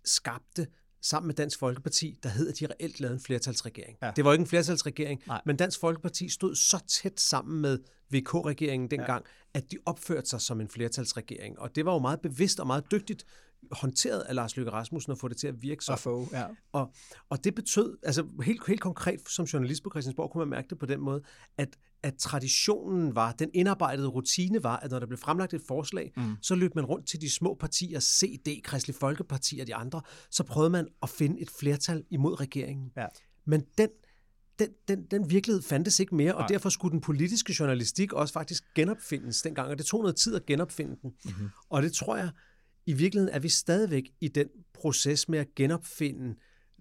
skabte sammen med Dansk Folkeparti, der hed, at de reelt lavede en flertalsregering. Ja. Det var ikke en flertalsregering, Nej. men Dansk Folkeparti stod så tæt sammen med VK-regeringen dengang, ja. at de opførte sig som en flertalsregering. Og det var jo meget bevidst og meget dygtigt håndteret af Lars Løkke Rasmussen at få det til at virke så. Og, få, ja. og, og det betød, altså helt, helt konkret som journalist på Christiansborg, kunne man mærke det på den måde, at, at traditionen var, den indarbejdede rutine var, at når der blev fremlagt et forslag, mm. så løb man rundt til de små partier, CD, Kristelig Folkeparti og de andre, så prøvede man at finde et flertal imod regeringen. Ja. Men den den, den, den virkelighed fandtes ikke mere, og Nej. derfor skulle den politiske journalistik også faktisk genopfindes dengang, og det tog noget tid at genopfinde den. Mm-hmm. Og det tror jeg, i virkeligheden er vi stadigvæk i den proces med at genopfinde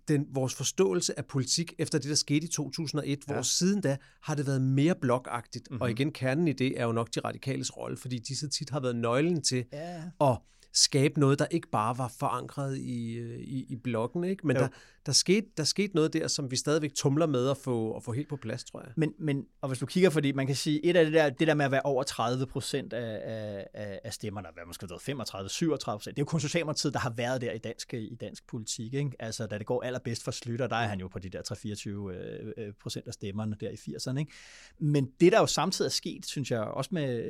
den, vores forståelse af politik efter det, der skete i 2001, ja. hvor siden da har det været mere blokagtigt. Mm-hmm. Og igen, kernen i det er jo nok de radikales rolle, fordi disse tit har været nøglen til ja. at skabe noget, der ikke bare var forankret i, øh, i, i blokken. Ikke? Men der, der, skete, der skete noget der, som vi stadigvæk tumler med at få, at få helt på plads, tror jeg. Men, men og hvis du kigger, fordi man kan sige, et af det der, det der med at være over 30 procent af, af, af stemmerne, hvad måske 35, 37 procent, det er jo kun Socialdemokratiet, der har været der i dansk, i dansk politik. Ikke? Altså, da det går allerbedst for Slytter, der er han jo på de der 3-24 øh, øh, procent af stemmerne der i 80'erne. Ikke? Men det, der jo samtidig er sket, synes jeg, også med,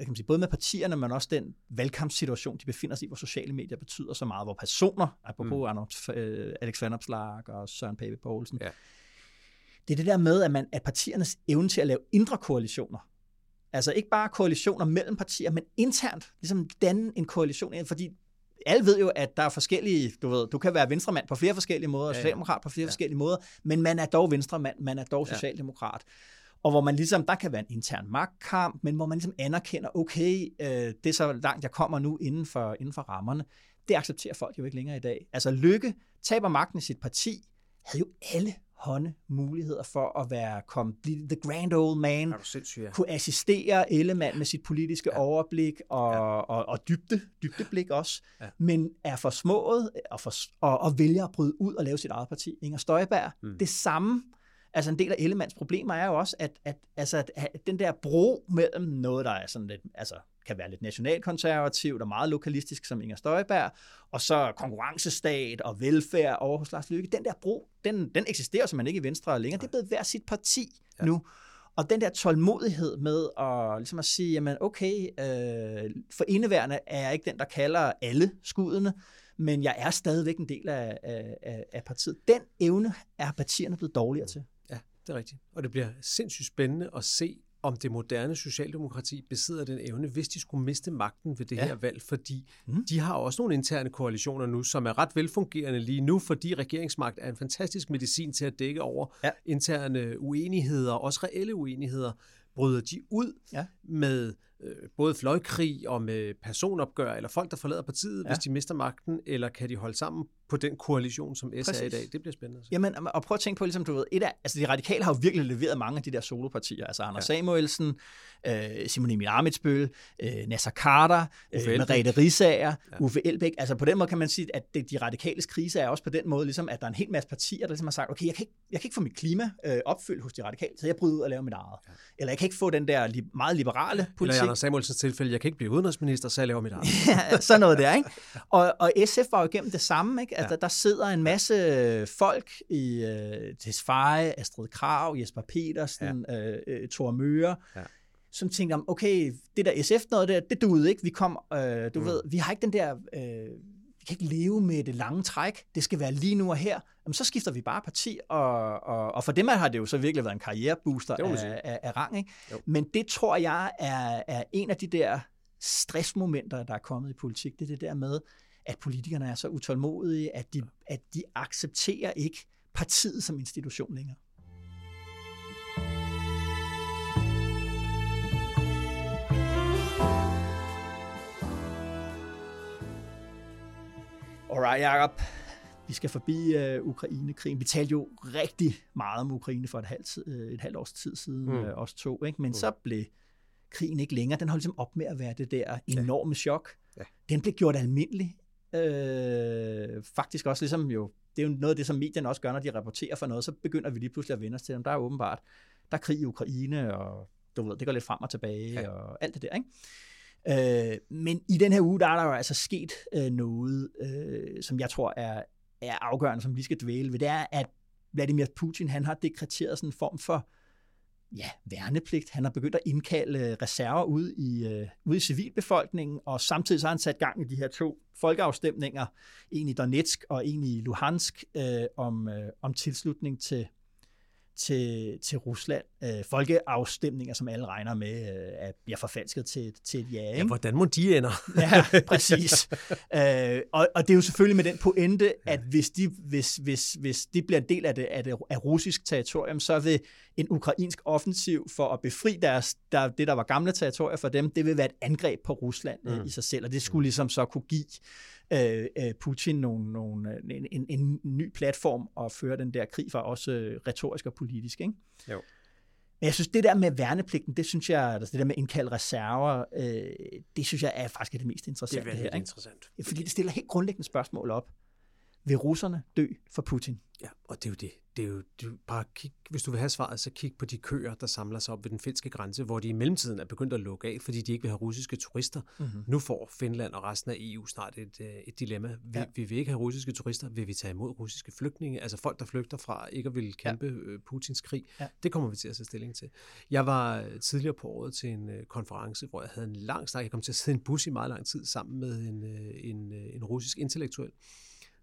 hvad kan man sige, både med partierne, men også den valgkampssituation, de befinder sig i, hvor sociale medier betyder så meget, hvor personer, apropos mm. Arnold, øh, Alex Vanopslag og Søren Pape Poulsen, ja. det er det der med, at, man, at partiernes evne til at lave indre koalitioner, altså ikke bare koalitioner mellem partier, men internt, ligesom danne en koalition, fordi alle ved jo, at der er forskellige, du ved, du kan være venstremand på flere forskellige måder, og socialdemokrat på flere ja. forskellige måder, men man er dog venstremand, man er dog socialdemokrat. Ja og hvor man ligesom, der kan være en intern magtkamp, men hvor man ligesom anerkender, okay, øh, det er så langt, jeg kommer nu inden for, inden for rammerne. Det accepterer folk jo ikke længere i dag. Altså Lykke taber magten i sit parti, havde jo alle hånde muligheder for at være kom, blive the grand old man, ja. kunne assistere Ellemann med sit politiske ja. overblik og, ja. og, og, og dybde, dybdeblik også, ja. men er for smået og, for, og, og vælger at bryde ud og lave sit eget parti. Inger Støjberg, mm. det samme Altså en del af Ellemands problemer er jo også, at, at, altså, at, at den der bro mellem noget, der er sådan lidt, altså, kan være lidt nationalkonservativt og meget lokalistisk, som Inger Støjberg, og så konkurrencestat og velfærd over hos Lars Løkke, den der bro, den, den eksisterer som man ikke i Venstre længere. Det er blevet hver sit parti ja. nu. Og den der tålmodighed med at, ligesom at sige, jamen okay, øh, for indeværende er jeg ikke den, der kalder alle skuddene, men jeg er stadigvæk en del af, af, af partiet. Den evne er partierne blevet dårligere til det er rigtigt. Og det bliver sindssygt spændende at se, om det moderne socialdemokrati besidder den evne, hvis de skulle miste magten ved det ja. her valg, fordi mm. de har også nogle interne koalitioner nu, som er ret velfungerende lige nu, fordi regeringsmagt er en fantastisk medicin til at dække over ja. interne uenigheder, også reelle uenigheder. Bryder de ud ja. med øh, både fløjkrig og med personopgør, eller folk, der forlader partiet, ja. hvis de mister magten, eller kan de holde sammen på den koalition, som S er i dag? Det bliver spændende. Jamen, og prøv at tænke på, ligesom du ved, et af, altså de radikale har jo virkelig leveret mange af de der solopartier, altså Anders ja. Samuelsen, øh, Simon Emil Amitsbøl, øh, Nasser Carter, øh, Merete Risager, ja. Uffe Elbæk. Altså på den måde kan man sige, at det, de radikales krise er også på den måde, ligesom, at der er en hel masse partier, der ligesom har sagt, okay, jeg kan ikke, jeg kan ikke få mit klima øh, opfyldt hos de radikale, så jeg bryder ud og laver mit eget. Ja. Eller jeg kan ikke få den der li- meget liberale politik. Eller i Anders Samuelsens tilfælde, jeg kan ikke blive udenrigsminister, så jeg laver mit eget. ja, sådan noget der, ikke? Og, og SF var jo igennem det samme, ikke? Altså, ja. der sidder en masse folk i øh, Tesfaye, Astrid Krav, Jesper Petersen, ja. øh, øh, Thor Møre, ja som tænkte om, okay, det der SF noget der, det duede ikke. Vi kom, øh, du mm. ved, vi har ikke den der, øh, vi kan ikke leve med det lange træk. Det skal være lige nu og her. Jamen, så skifter vi bare parti, og, og, og for dem har det jo så virkelig været en karrierebooster af, af, af rang. Ikke? Men det tror jeg er, er en af de der stressmomenter, der er kommet i politik. Det er det der med, at politikerne er så utålmodige, at de, at de accepterer ikke partiet som institution længere. Alright, Jacob. Vi skal forbi uh, Ukraine-krigen. Vi talte jo rigtig meget om Ukraine for et halvt, uh, et halvt års tid siden, mm. uh, os to. Ikke? Men mm. så blev krigen ikke længere. Den holdt ligesom op med at være det der enorme ja. chok. Ja. Den blev gjort almindelig øh, faktisk også ligesom jo, det er jo noget af det, som medierne også gør, når de rapporterer for noget, så begynder vi lige pludselig at vende os til dem. Der er åbenbart, der er krig i Ukraine, og du ved, det går lidt frem og tilbage, ja. og alt det der, ikke? Øh, men i den her uge, der er der jo altså sket øh, noget, øh, som jeg tror er, er afgørende, som vi skal dvæle ved. Det er, at Vladimir Putin, han har dekreteret sådan en form for ja, værnepligt. Han har begyndt at indkalde øh, reserver ud i, øh, ude i civilbefolkningen, og samtidig så har han sat gang i de her to folkeafstemninger, en i Donetsk og en i Luhansk, øh, om, øh, om tilslutning til, til, til Rusland. Øh, folkeafstemninger, som alle regner med, øh, at bliver forfalsket til, til et ja. Ikke? Ja, hvordan må de ender? ja, præcis. øh, og, og det er jo selvfølgelig med den pointe, at hvis de, hvis, hvis, hvis de bliver en del af det, af det af russisk territorium, så vil en ukrainsk offensiv for at befri deres, der, det, der var gamle territorier for dem, det vil være et angreb på Rusland øh, mm. i sig selv, og det skulle ligesom så kunne give øh, øh, Putin nogle, nogle, en, en, en ny platform at føre den der krig for, også øh, retorisk og politisk. Ikke? Jo. Men jeg synes, det der med værnepligten, det synes jeg, altså det der med indkaldt reserver, øh, det synes jeg er faktisk det mest interessante det er her. Ikke? interessant. Fordi det stiller helt grundlæggende spørgsmål op. Vil russerne dø for Putin? Ja, og det er jo det. det, er jo, det er jo bare kig, hvis du vil have svaret, så kig på de køer, der samler sig op ved den finske grænse, hvor de i mellemtiden er begyndt at lukke af, fordi de ikke vil have russiske turister. Mm-hmm. Nu får Finland og resten af EU snart et, et dilemma. Vi, ja. vi vil ikke have russiske turister, vil vi tage imod russiske flygtninge, altså folk, der flygter fra ikke at ville kæmpe ja. Putins krig. Ja. Det kommer vi til at se stilling til. Jeg var tidligere på året til en konference, hvor jeg havde en lang snak. Jeg kom til at sidde i en bus i meget lang tid sammen med en, en, en russisk intellektuel,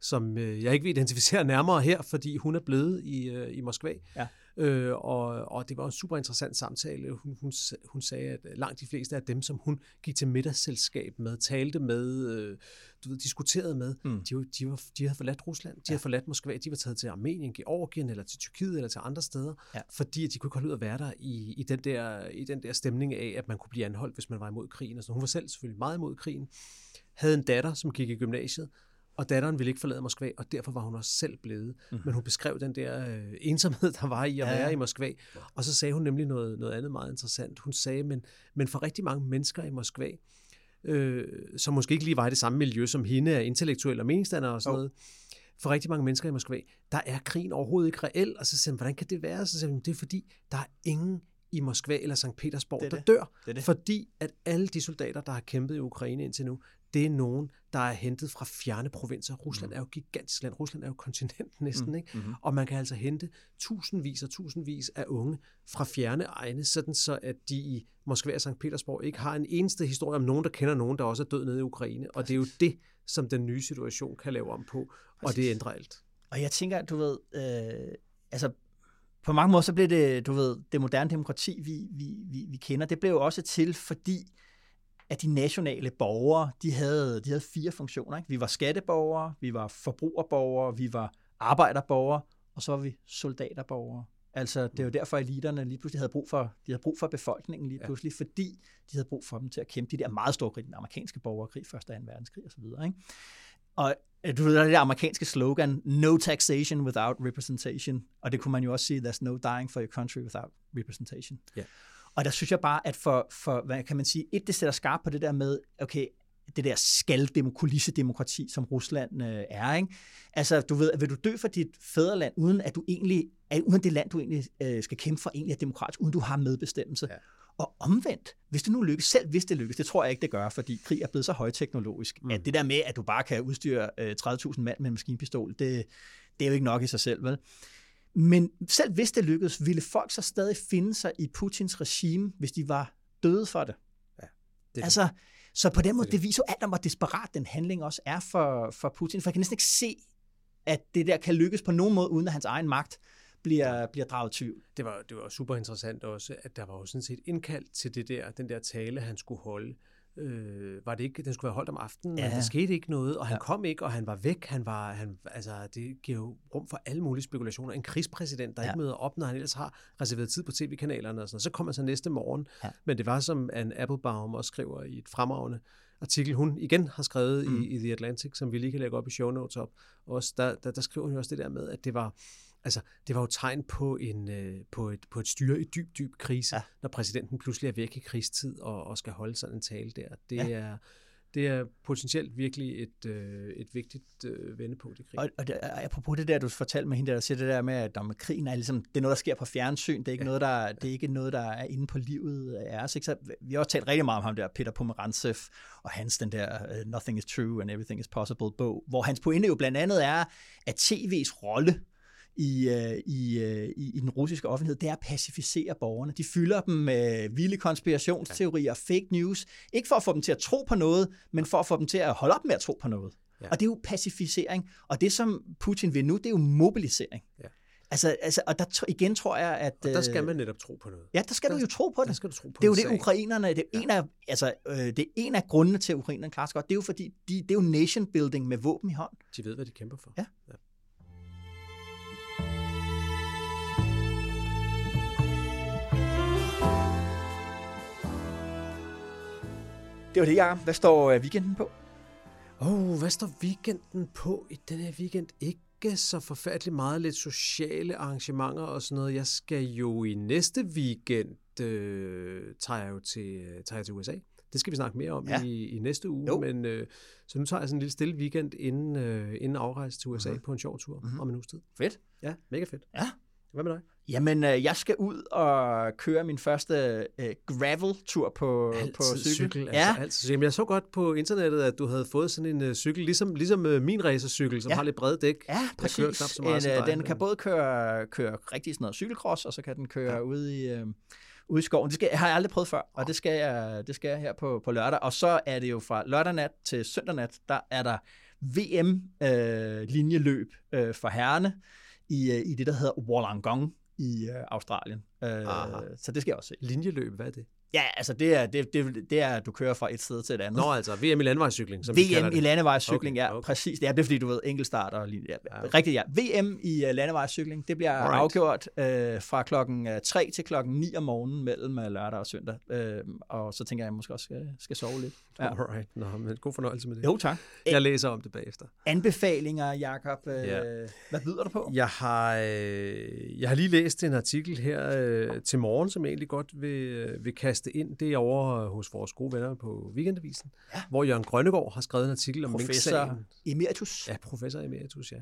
som øh, jeg ikke vil identificere nærmere her, fordi hun er blevet i, øh, i Moskva. Ja. Øh, og, og det var en super interessant samtale. Hun, hun, hun sagde, at langt de fleste af dem, som hun gik til middagsselskab med, talte med, øh, du ved, diskuterede med, mm. de, de, var, de havde forladt Rusland, de ja. havde forladt Moskva, de var taget til Armenien, Georgien, eller til Tyrkiet, eller til andre steder, ja. fordi de kunne ikke holde ud at være der i, i, den der, i den der stemning af, at man kunne blive anholdt, hvis man var imod krigen. Og så hun var selv selvfølgelig meget imod krigen, havde en datter, som gik i gymnasiet, og datteren ville ikke forlade Moskva, og derfor var hun også selv blevet. Mm-hmm. Men hun beskrev den der øh, ensomhed, der var i at være ja. i Moskva. Og så sagde hun nemlig noget, noget andet meget interessant. Hun sagde, men, men for rigtig mange mennesker i Moskva, øh, som måske ikke lige var i det samme miljø som hende, er intellektuelle og meningsdannere og sådan oh. noget, for rigtig mange mennesker i Moskva, der er krigen overhovedet ikke reel. Og så siger hun, hvordan kan det være? Så siger hun, det er fordi, der er ingen i Moskva eller St. Petersborg, det der det. dør. Det det. Fordi at alle de soldater, der har kæmpet i Ukraine indtil nu, det er nogen, der er hentet fra fjerne provinser. Rusland mm. er jo gigantisk land. Rusland er jo kontinent næsten, mm. ikke? Mm-hmm. Og man kan altså hente tusindvis og tusindvis af unge fra fjerne egne, sådan så at de i Moskva og St. Petersborg ikke har en eneste historie om nogen, der kender nogen, der også er død nede i Ukraine. Og det er jo det, som den nye situation kan lave om på, og det ændrer alt. Og jeg tænker, du ved, øh, altså på mange måder så blev det, du ved, det moderne demokrati, vi, vi, vi, vi kender, det blev jo også til, fordi at de nationale borgere, de havde, de havde fire funktioner. Ikke? Vi var skatteborgere, vi var forbrugerborgere, vi var arbejderborgere, og så var vi soldaterborgere. Altså, det er jo derfor, at eliterne lige pludselig havde brug for, de havde brug for befolkningen lige pludselig, ja. fordi de havde brug for dem til at kæmpe de der meget store krig, den amerikanske borgerkrig, første og 2. verdenskrig osv. Ikke? Og øh, du ved, der er det amerikanske slogan, no taxation without representation, og det kunne man jo også sige, there's no dying for your country without representation. Ja. Og der synes jeg bare, at for, for hvad kan man sige, et, det sætter skarpt på det der med, okay, det der skal-kulisse-demokrati, som Rusland øh, er. Ikke? Altså, du ved, vil du dø for dit fædreland, uden at du egentlig, uden det land, du egentlig øh, skal kæmpe for, egentlig er demokratisk, uden du har medbestemmelse. Ja. Og omvendt, hvis det nu lykkes, selv hvis det lykkes, det tror jeg ikke, det gør, fordi krig er blevet så højteknologisk, mm. at det der med, at du bare kan udstyre øh, 30.000 mand med en maskinpistol, det, det er jo ikke nok i sig selv, vel? Men selv hvis det lykkedes, ville folk så stadig finde sig i Putins regime, hvis de var døde for det. Ja, det altså, så på den måde, det viser jo alt om, hvor desperat den handling også er for, for Putin. For jeg kan næsten ikke se, at det der kan lykkes på nogen måde, uden at hans egen magt bliver, bliver draget tvivl. Det var, det var super interessant også, at der var jo sådan set indkaldt til det der, den der tale, han skulle holde øh, var det ikke, den skulle være holdt om aftenen, ja. men der skete ikke noget, og han ja. kom ikke, og han var væk, han var, han, altså, det giver jo rum for alle mulige spekulationer. En krigspræsident, der ja. ikke møder op, når han ellers har reserveret tid på tv-kanalerne, og sådan, så kommer han så næste morgen, ja. men det var som en Applebaum også skriver i et fremragende artikel, hun igen har skrevet mm. i, i The Atlantic, som vi lige kan lægge op i show notes op, også, der, der, der skriver hun også det der med, at det var, Altså, det var jo tegn på, en, øh, på, et, på et styre i dyb, dyb krise, ja. når præsidenten pludselig er væk i krigstid og, og skal holde sådan en tale der. Det ja. er det er potentielt virkelig et, øh, et vigtigt øh, vendepunkt i krigen. Og, og det, apropos det der, du fortalte med hende, der siger det der med, at når med krigen er ligesom, det er noget, der sker på fjernsyn, det er ikke, ja. noget, der, det er ikke noget, der er inde på livet af os. Ikke? Så vi har også talt rigtig meget om ham der, Peter Pomerantsev, og hans den der Nothing is True and Everything is Possible bog, hvor hans pointe jo blandt andet er, at tv's rolle i, øh, i, øh, i, i den russiske offentlighed, det er at pacificere borgerne. De fylder dem med vilde konspirationsteorier, fake news, ikke for at få dem til at tro på noget, men for at få dem til at holde op med at tro på noget. Ja. Og det er jo pacificering. Og det, som Putin vil nu, det er jo mobilisering. Ja. Altså, altså, og der igen tror jeg, at... Og der skal man netop tro på noget. Ja, der skal der, du jo tro på det. Der skal du tro på det er jo det, sag. ukrainerne... Det er, ja. en af, altså, øh, det er en af grundene til, at ukrainerne klarer sig godt. Det er jo fordi, de, det er jo nation building med våben i hånd. De ved, hvad de kæmper for. Ja. ja. Det var det, jeg. Hvad står øh, weekenden på? Åh, oh, hvad står weekenden på i den her weekend? Ikke så forfærdeligt meget lidt sociale arrangementer og sådan noget. Jeg skal jo i næste weekend, øh, tager jeg jo til, øh, tager jeg til USA. Det skal vi snakke mere om ja. i, i næste uge. Jo. Men, øh, så nu tager jeg sådan en lille stille weekend inden, øh, inden afrejse til USA uh-huh. på en sjov tur uh-huh. om en uges tid. Fedt. Ja, mega fedt. Ja. Hvad med dig? Jamen, øh, jeg skal ud og køre min første øh, gravel-tur på, altid på cykel. cykel altså, ja. altid. Jamen, jeg så godt på internettet, at du havde fået sådan en uh, cykel, ligesom, ligesom uh, min racercykel, som ja. har lidt brede dæk. Ja, præcis. Kører knap så meget en, uh, den kan både køre, køre rigtig sådan noget cykelcross, og så kan den køre ja. ude i... Ude i skoven. Det skal, jeg har jeg aldrig prøvet før, og det skal jeg, det skal jeg her på, på lørdag. Og så er det jo fra lørdag nat til søndag nat, der er der VM-linjeløb øh, øh, for herrene i, i det, der hedder Wollongong i øh, Australien. Øh, så det skal jeg også se. Linjeløb, hvad er det? Ja, altså det er, det, det, det er, at du kører fra et sted til et andet. Nå, altså VM i landevejscykling, som VM i landevejscykling, okay, ja, okay. præcis. Ja, det er fordi, du ved, enkeltstart og ja, ja, okay. rigtigt, ja. VM i uh, landevejscykling, det bliver Alright. afgjort uh, fra klokken 3 øh, til klokken 9 om morgenen mellem uh, lørdag og søndag. Uh, og så tænker jeg, at jeg måske også skal, skal sove lidt. Ja. Alright, Nå, men god fornøjelse med det. Jo, tak. Jeg læser om det bagefter. Anbefalinger, Jakob. Uh, ja. Hvad byder du på? Jeg har, øh, jeg har lige læst en artikel her øh, til morgen, som jeg egentlig godt vil, vil kaste ind. Det er over over hos vores gode venner på Weekendavisen, ja. hvor Jørgen Grønnegård har skrevet en artikel om Professor emeritus. Ja, professor emeritus, ja.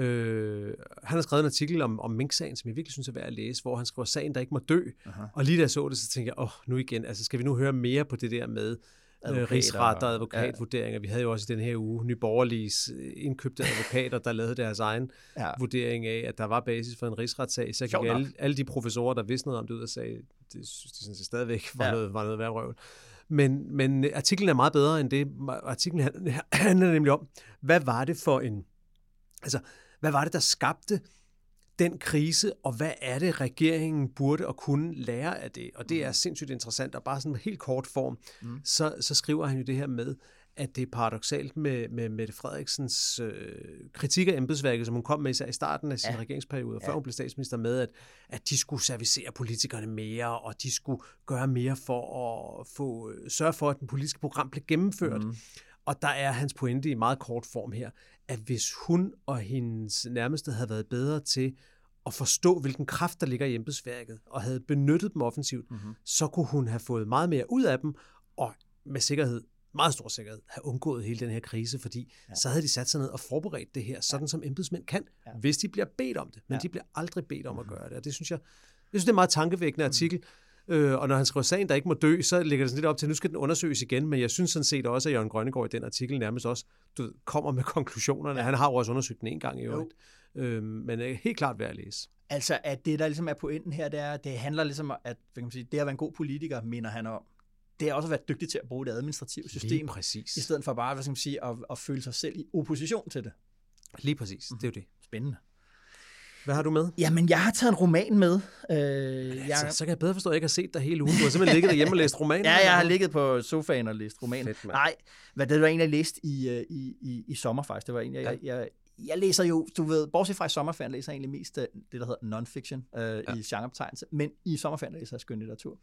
Øh, han har skrevet en artikel om, om Mink-sagen, som jeg virkelig synes er værd at læse, hvor han skriver sagen, der ikke må dø. Aha. Og lige da jeg så det, så tænkte jeg, åh, oh, nu igen, altså skal vi nu høre mere på det der med øh, rigsret og advokatvurderinger. Ja. Vi havde jo også i den her uge Nyborgerliges øh, indkøbte advokater, der lavede deres egen ja. vurdering af, at der var basis for en rigsretssag. Så gik alle, alle de professorer, der vidste noget om det ud og sagde, det synes de sådan set stadigvæk var, ja. noget, var noget værd røvel. Men, men artiklen er meget bedre end det. Artiklen handler nemlig om, hvad var det for en... Altså, hvad var det, der skabte den krise, og hvad er det, regeringen burde og kunne lære af det? Og det er mm. sindssygt interessant, og bare sådan en helt kort form, mm. så, så skriver han jo det her med, at det er paradoxalt med, med Mette Frederiksens øh, kritik af embedsværket, som hun kom med især i starten af sin ja. regeringsperiode, før ja. hun blev statsminister med, at, at de skulle servicere politikerne mere, og de skulle gøre mere for at få, øh, sørge for, at den politiske program blev gennemført. Mm. Og der er hans pointe i meget kort form her, at hvis hun og hendes nærmeste havde været bedre til at forstå, hvilken kraft der ligger i embedsværket, og havde benyttet dem offensivt, mm-hmm. så kunne hun have fået meget mere ud af dem, og med sikkerhed, meget stor sikkerhed, have undgået hele den her krise, fordi ja. så havde de sat sig ned og forberedt det her, sådan ja. som embedsmænd kan, ja. hvis de bliver bedt om det. Men ja. de bliver aldrig bedt om mm-hmm. at gøre det, og det synes jeg, jeg synes, det er en meget tankevækkende mm. artikel. Øh, og når han skriver sagen, der ikke må dø, så ligger det sådan lidt op til, at nu skal den undersøges igen, men jeg synes sådan set også, at Jørgen Grønnegård i den artikel nærmest også du ved, kommer med konklusionerne. Ja. Han har jo også undersøgt den en gang i øvrigt. Øh, men er helt klart værd at læse. Altså, at det, der ligesom er pointen her, det er, det handler ligesom om, at kan man sige, det at være en god politiker, mener han om, det er også at være dygtig til at bruge det administrative system. Lige præcis. I stedet for bare, hvad skal man sige, at, at føle sig selv i opposition til det. Lige præcis, det er jo det. Spændende. Hvad har du med? Jamen, jeg har taget en roman med. Øh, altså, jeg... Så kan jeg bedre forstå, at jeg ikke har set dig hele ugen. Du har simpelthen ligget derhjemme og læst romaner. ja, jeg har ligget på sofaen og læst romaner. Fedt, Nej, hvad det var en, jeg læste i, øh, i, i, i sommer faktisk. Det var en, jeg, ja. jeg, jeg, jeg læser jo, du ved, bortset fra i sommerferien, læser jeg egentlig mest øh, det, der hedder non-fiction øh, ja. i genrebetegnelse, men i sommerferien læser jeg skønlitteratur.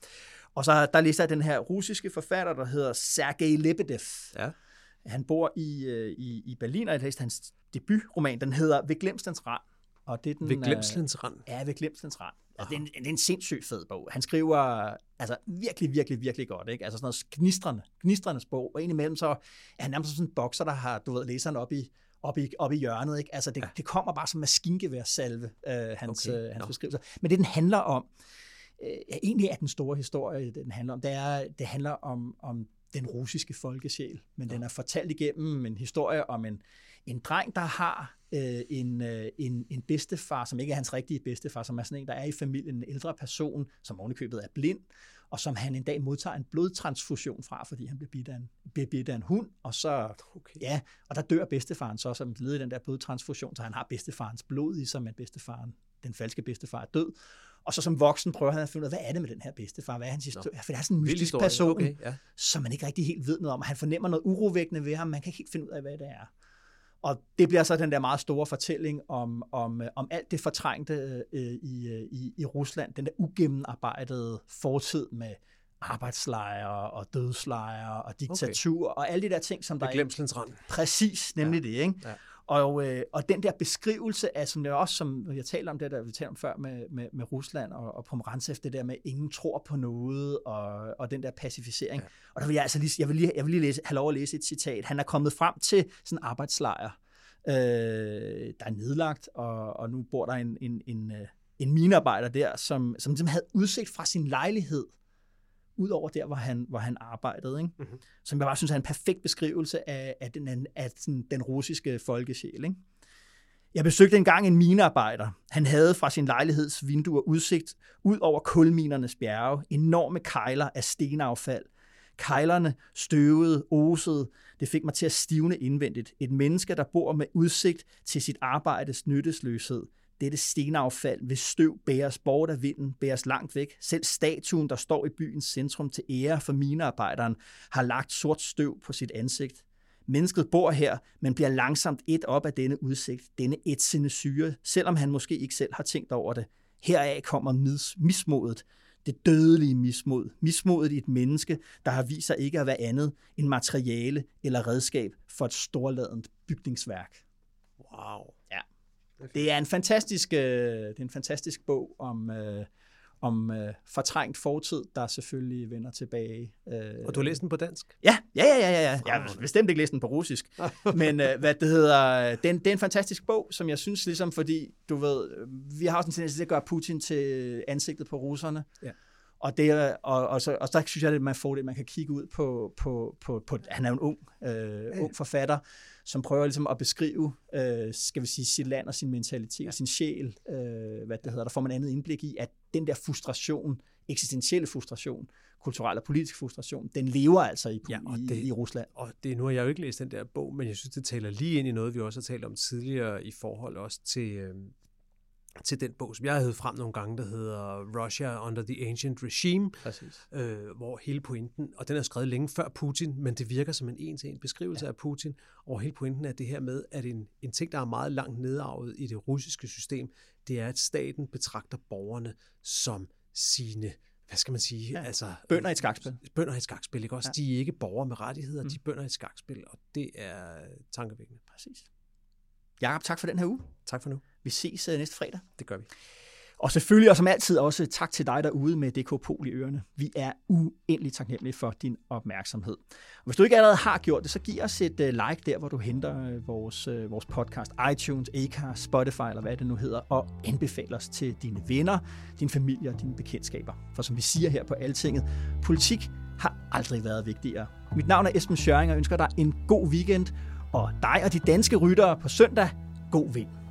Og så der læser jeg den her russiske forfatter, der hedder Sergej Lebedev. Ja. Han bor i, øh, i, i Berlin, og jeg læste hans debutroman, den hedder Ved Glemstens Rand. Og det er den, ved Glemslens Rand? Ja, ved Glemslens Rand. Altså, det, er en, det er en sindssygt fed bog. Han skriver altså, virkelig, virkelig, virkelig godt. Ikke? Altså sådan noget gnistrende, gnistrende bog. Og indimellem så er han nærmest sådan en bokser, der har, du ved, læseren op i, op i, op i hjørnet. Ikke? Altså, det, ja. det kommer bare som maskingeværsalve, øh, hans, okay. øh, hans beskrivelser. Men det, den handler om, øh, egentlig er den store historie, den handler om, det, er, det handler om, om den russiske folkesjæl, men ja. den er fortalt igennem en historie om en, en dreng, der har øh, en, øh, en, en bedstefar, som ikke er hans rigtige bedstefar, som er sådan en, der er i familien, en ældre person, som ovenikøbet er blind, og som han en dag modtager en blodtransfusion fra, fordi han bliver bidt af en, bliver bidt af en hund, og så, okay. ja, og der dør bedstefaren så som led i den der blodtransfusion, så han har bedstefarens blod i sig, men bedstefaren, den falske bedstefar er død, og så som voksen prøver han at finde ud af, hvad er det med den her bedstefar? Hvad er hans historie? For det er sådan en mystisk person, okay, ja. som man ikke rigtig helt ved noget om. Han fornemmer noget urovækkende ved ham, man kan ikke helt finde ud af, hvad det er. Og det bliver så den der meget store fortælling om, om, om alt det fortrængte øh, i, øh, i, i Rusland, den der ugennemarbejdede fortid med arbejdslejre og dødslejre og diktatur okay. og alle de der ting, som der er... Præcis, nemlig ja. det, ikke? Ja. Og, øh, og den der beskrivelse af, som det er også, som jeg talte om det, der vi talte om før med, med, med Rusland og, og Pomerantsev, det der med, at ingen tror på noget, og, og den der pacificering. Ja. Og der vil jeg altså lige, jeg vil lige, jeg vil lige læse, have lov at læse et citat. Han er kommet frem til sådan en arbejdslejr, øh, der er nedlagt, og, og nu bor der en, en, en, øh, en minearbejder der, som, som ligesom havde udsigt fra sin lejlighed ud over der, hvor han, hvor han arbejdede. Ikke? Mm-hmm. Som jeg bare synes er en perfekt beskrivelse af, af, den, af sådan, den russiske folkesjæl. Ikke? Jeg besøgte engang en minearbejder. Han havde fra sin lejligheds vinduer udsigt ud over kulminernes bjerge, enorme kejler af stenaffald. Kejlerne støvede, osede. Det fik mig til at stivne indvendigt. Et menneske, der bor med udsigt til sit arbejdes nyttesløshed. Dette stenaffald, vil støv bæres bort af vinden, bæres langt væk. Selv statuen, der står i byens centrum til ære for minearbejderen, har lagt sort støv på sit ansigt. Mennesket bor her, men bliver langsomt et op af denne udsigt, denne etsende syre, selvom han måske ikke selv har tænkt over det. Heraf kommer mis- mismodet, det dødelige mismod. Mismodet i et menneske, der har vist sig ikke at være andet end materiale eller redskab for et storladent bygningsværk. Wow. Det er en fantastisk, øh, det er en fantastisk bog om, øh, om øh, fortrængt fortid, der selvfølgelig vender tilbage. Øh, og du har læst den på dansk? Ja, ja, ja, ja, ja. Jeg har bestemt ikke læst den på russisk. Men øh, hvad det hedder, den, det er en fantastisk bog, som jeg synes ligesom, fordi du ved, vi har også en tendens til at gøre Putin til ansigtet på russerne. Ja. Og, det, og, og, så, og så synes jeg, at man får det, man kan kigge ud på, på, på, på han er jo en ung, øh, ung forfatter, som prøver ligesom at beskrive, øh, skal vi sige, sit land og sin mentalitet, ja. sin sjæl, øh, hvad det hedder. Der får man andet indblik i, at den der frustration, eksistentielle frustration, kulturel og politisk frustration, den lever altså i, ja, og det, i, i Rusland. Og det, nu har jeg jo ikke læst den der bog, men jeg synes, det taler lige ind i noget, vi også har talt om tidligere i forhold også til, øh, til den bog, som jeg havde frem nogle gange, der hedder Russia Under the Ancient Regime, øh, hvor hele pointen, og den er skrevet længe før Putin, men det virker som en en-til-en beskrivelse ja. af Putin, og hele pointen er det her med, at en, en ting, der er meget langt nedarvet i det russiske system, det er, at staten betragter borgerne som sine hvad skal man sige? Ja. Altså, bønder i et skakspil. Bønder i et skakspil, ikke også? Ja. De er ikke borgere med rettigheder, mm. de er bønder i et skakspil, og det er tankevækkende. Præcis. Jakob, tak for den her uge. Tak for nu. Vi ses uh, næste fredag. Det gør vi. Og selvfølgelig og som altid også tak til dig derude med DK Pol i ørerne. Vi er uendelig taknemmelige for din opmærksomhed. Og hvis du ikke allerede har gjort det, så giv os et uh, like der, hvor du henter uh, vores, vores podcast, iTunes, Acast, Spotify eller hvad det nu hedder, og anbefal os til dine venner, din familie og dine bekendtskaber. For som vi siger her på Altinget, politik har aldrig været vigtigere. Mit navn er Esben Schøring og ønsker dig en god weekend, og dig og de danske ryttere på søndag, god vind.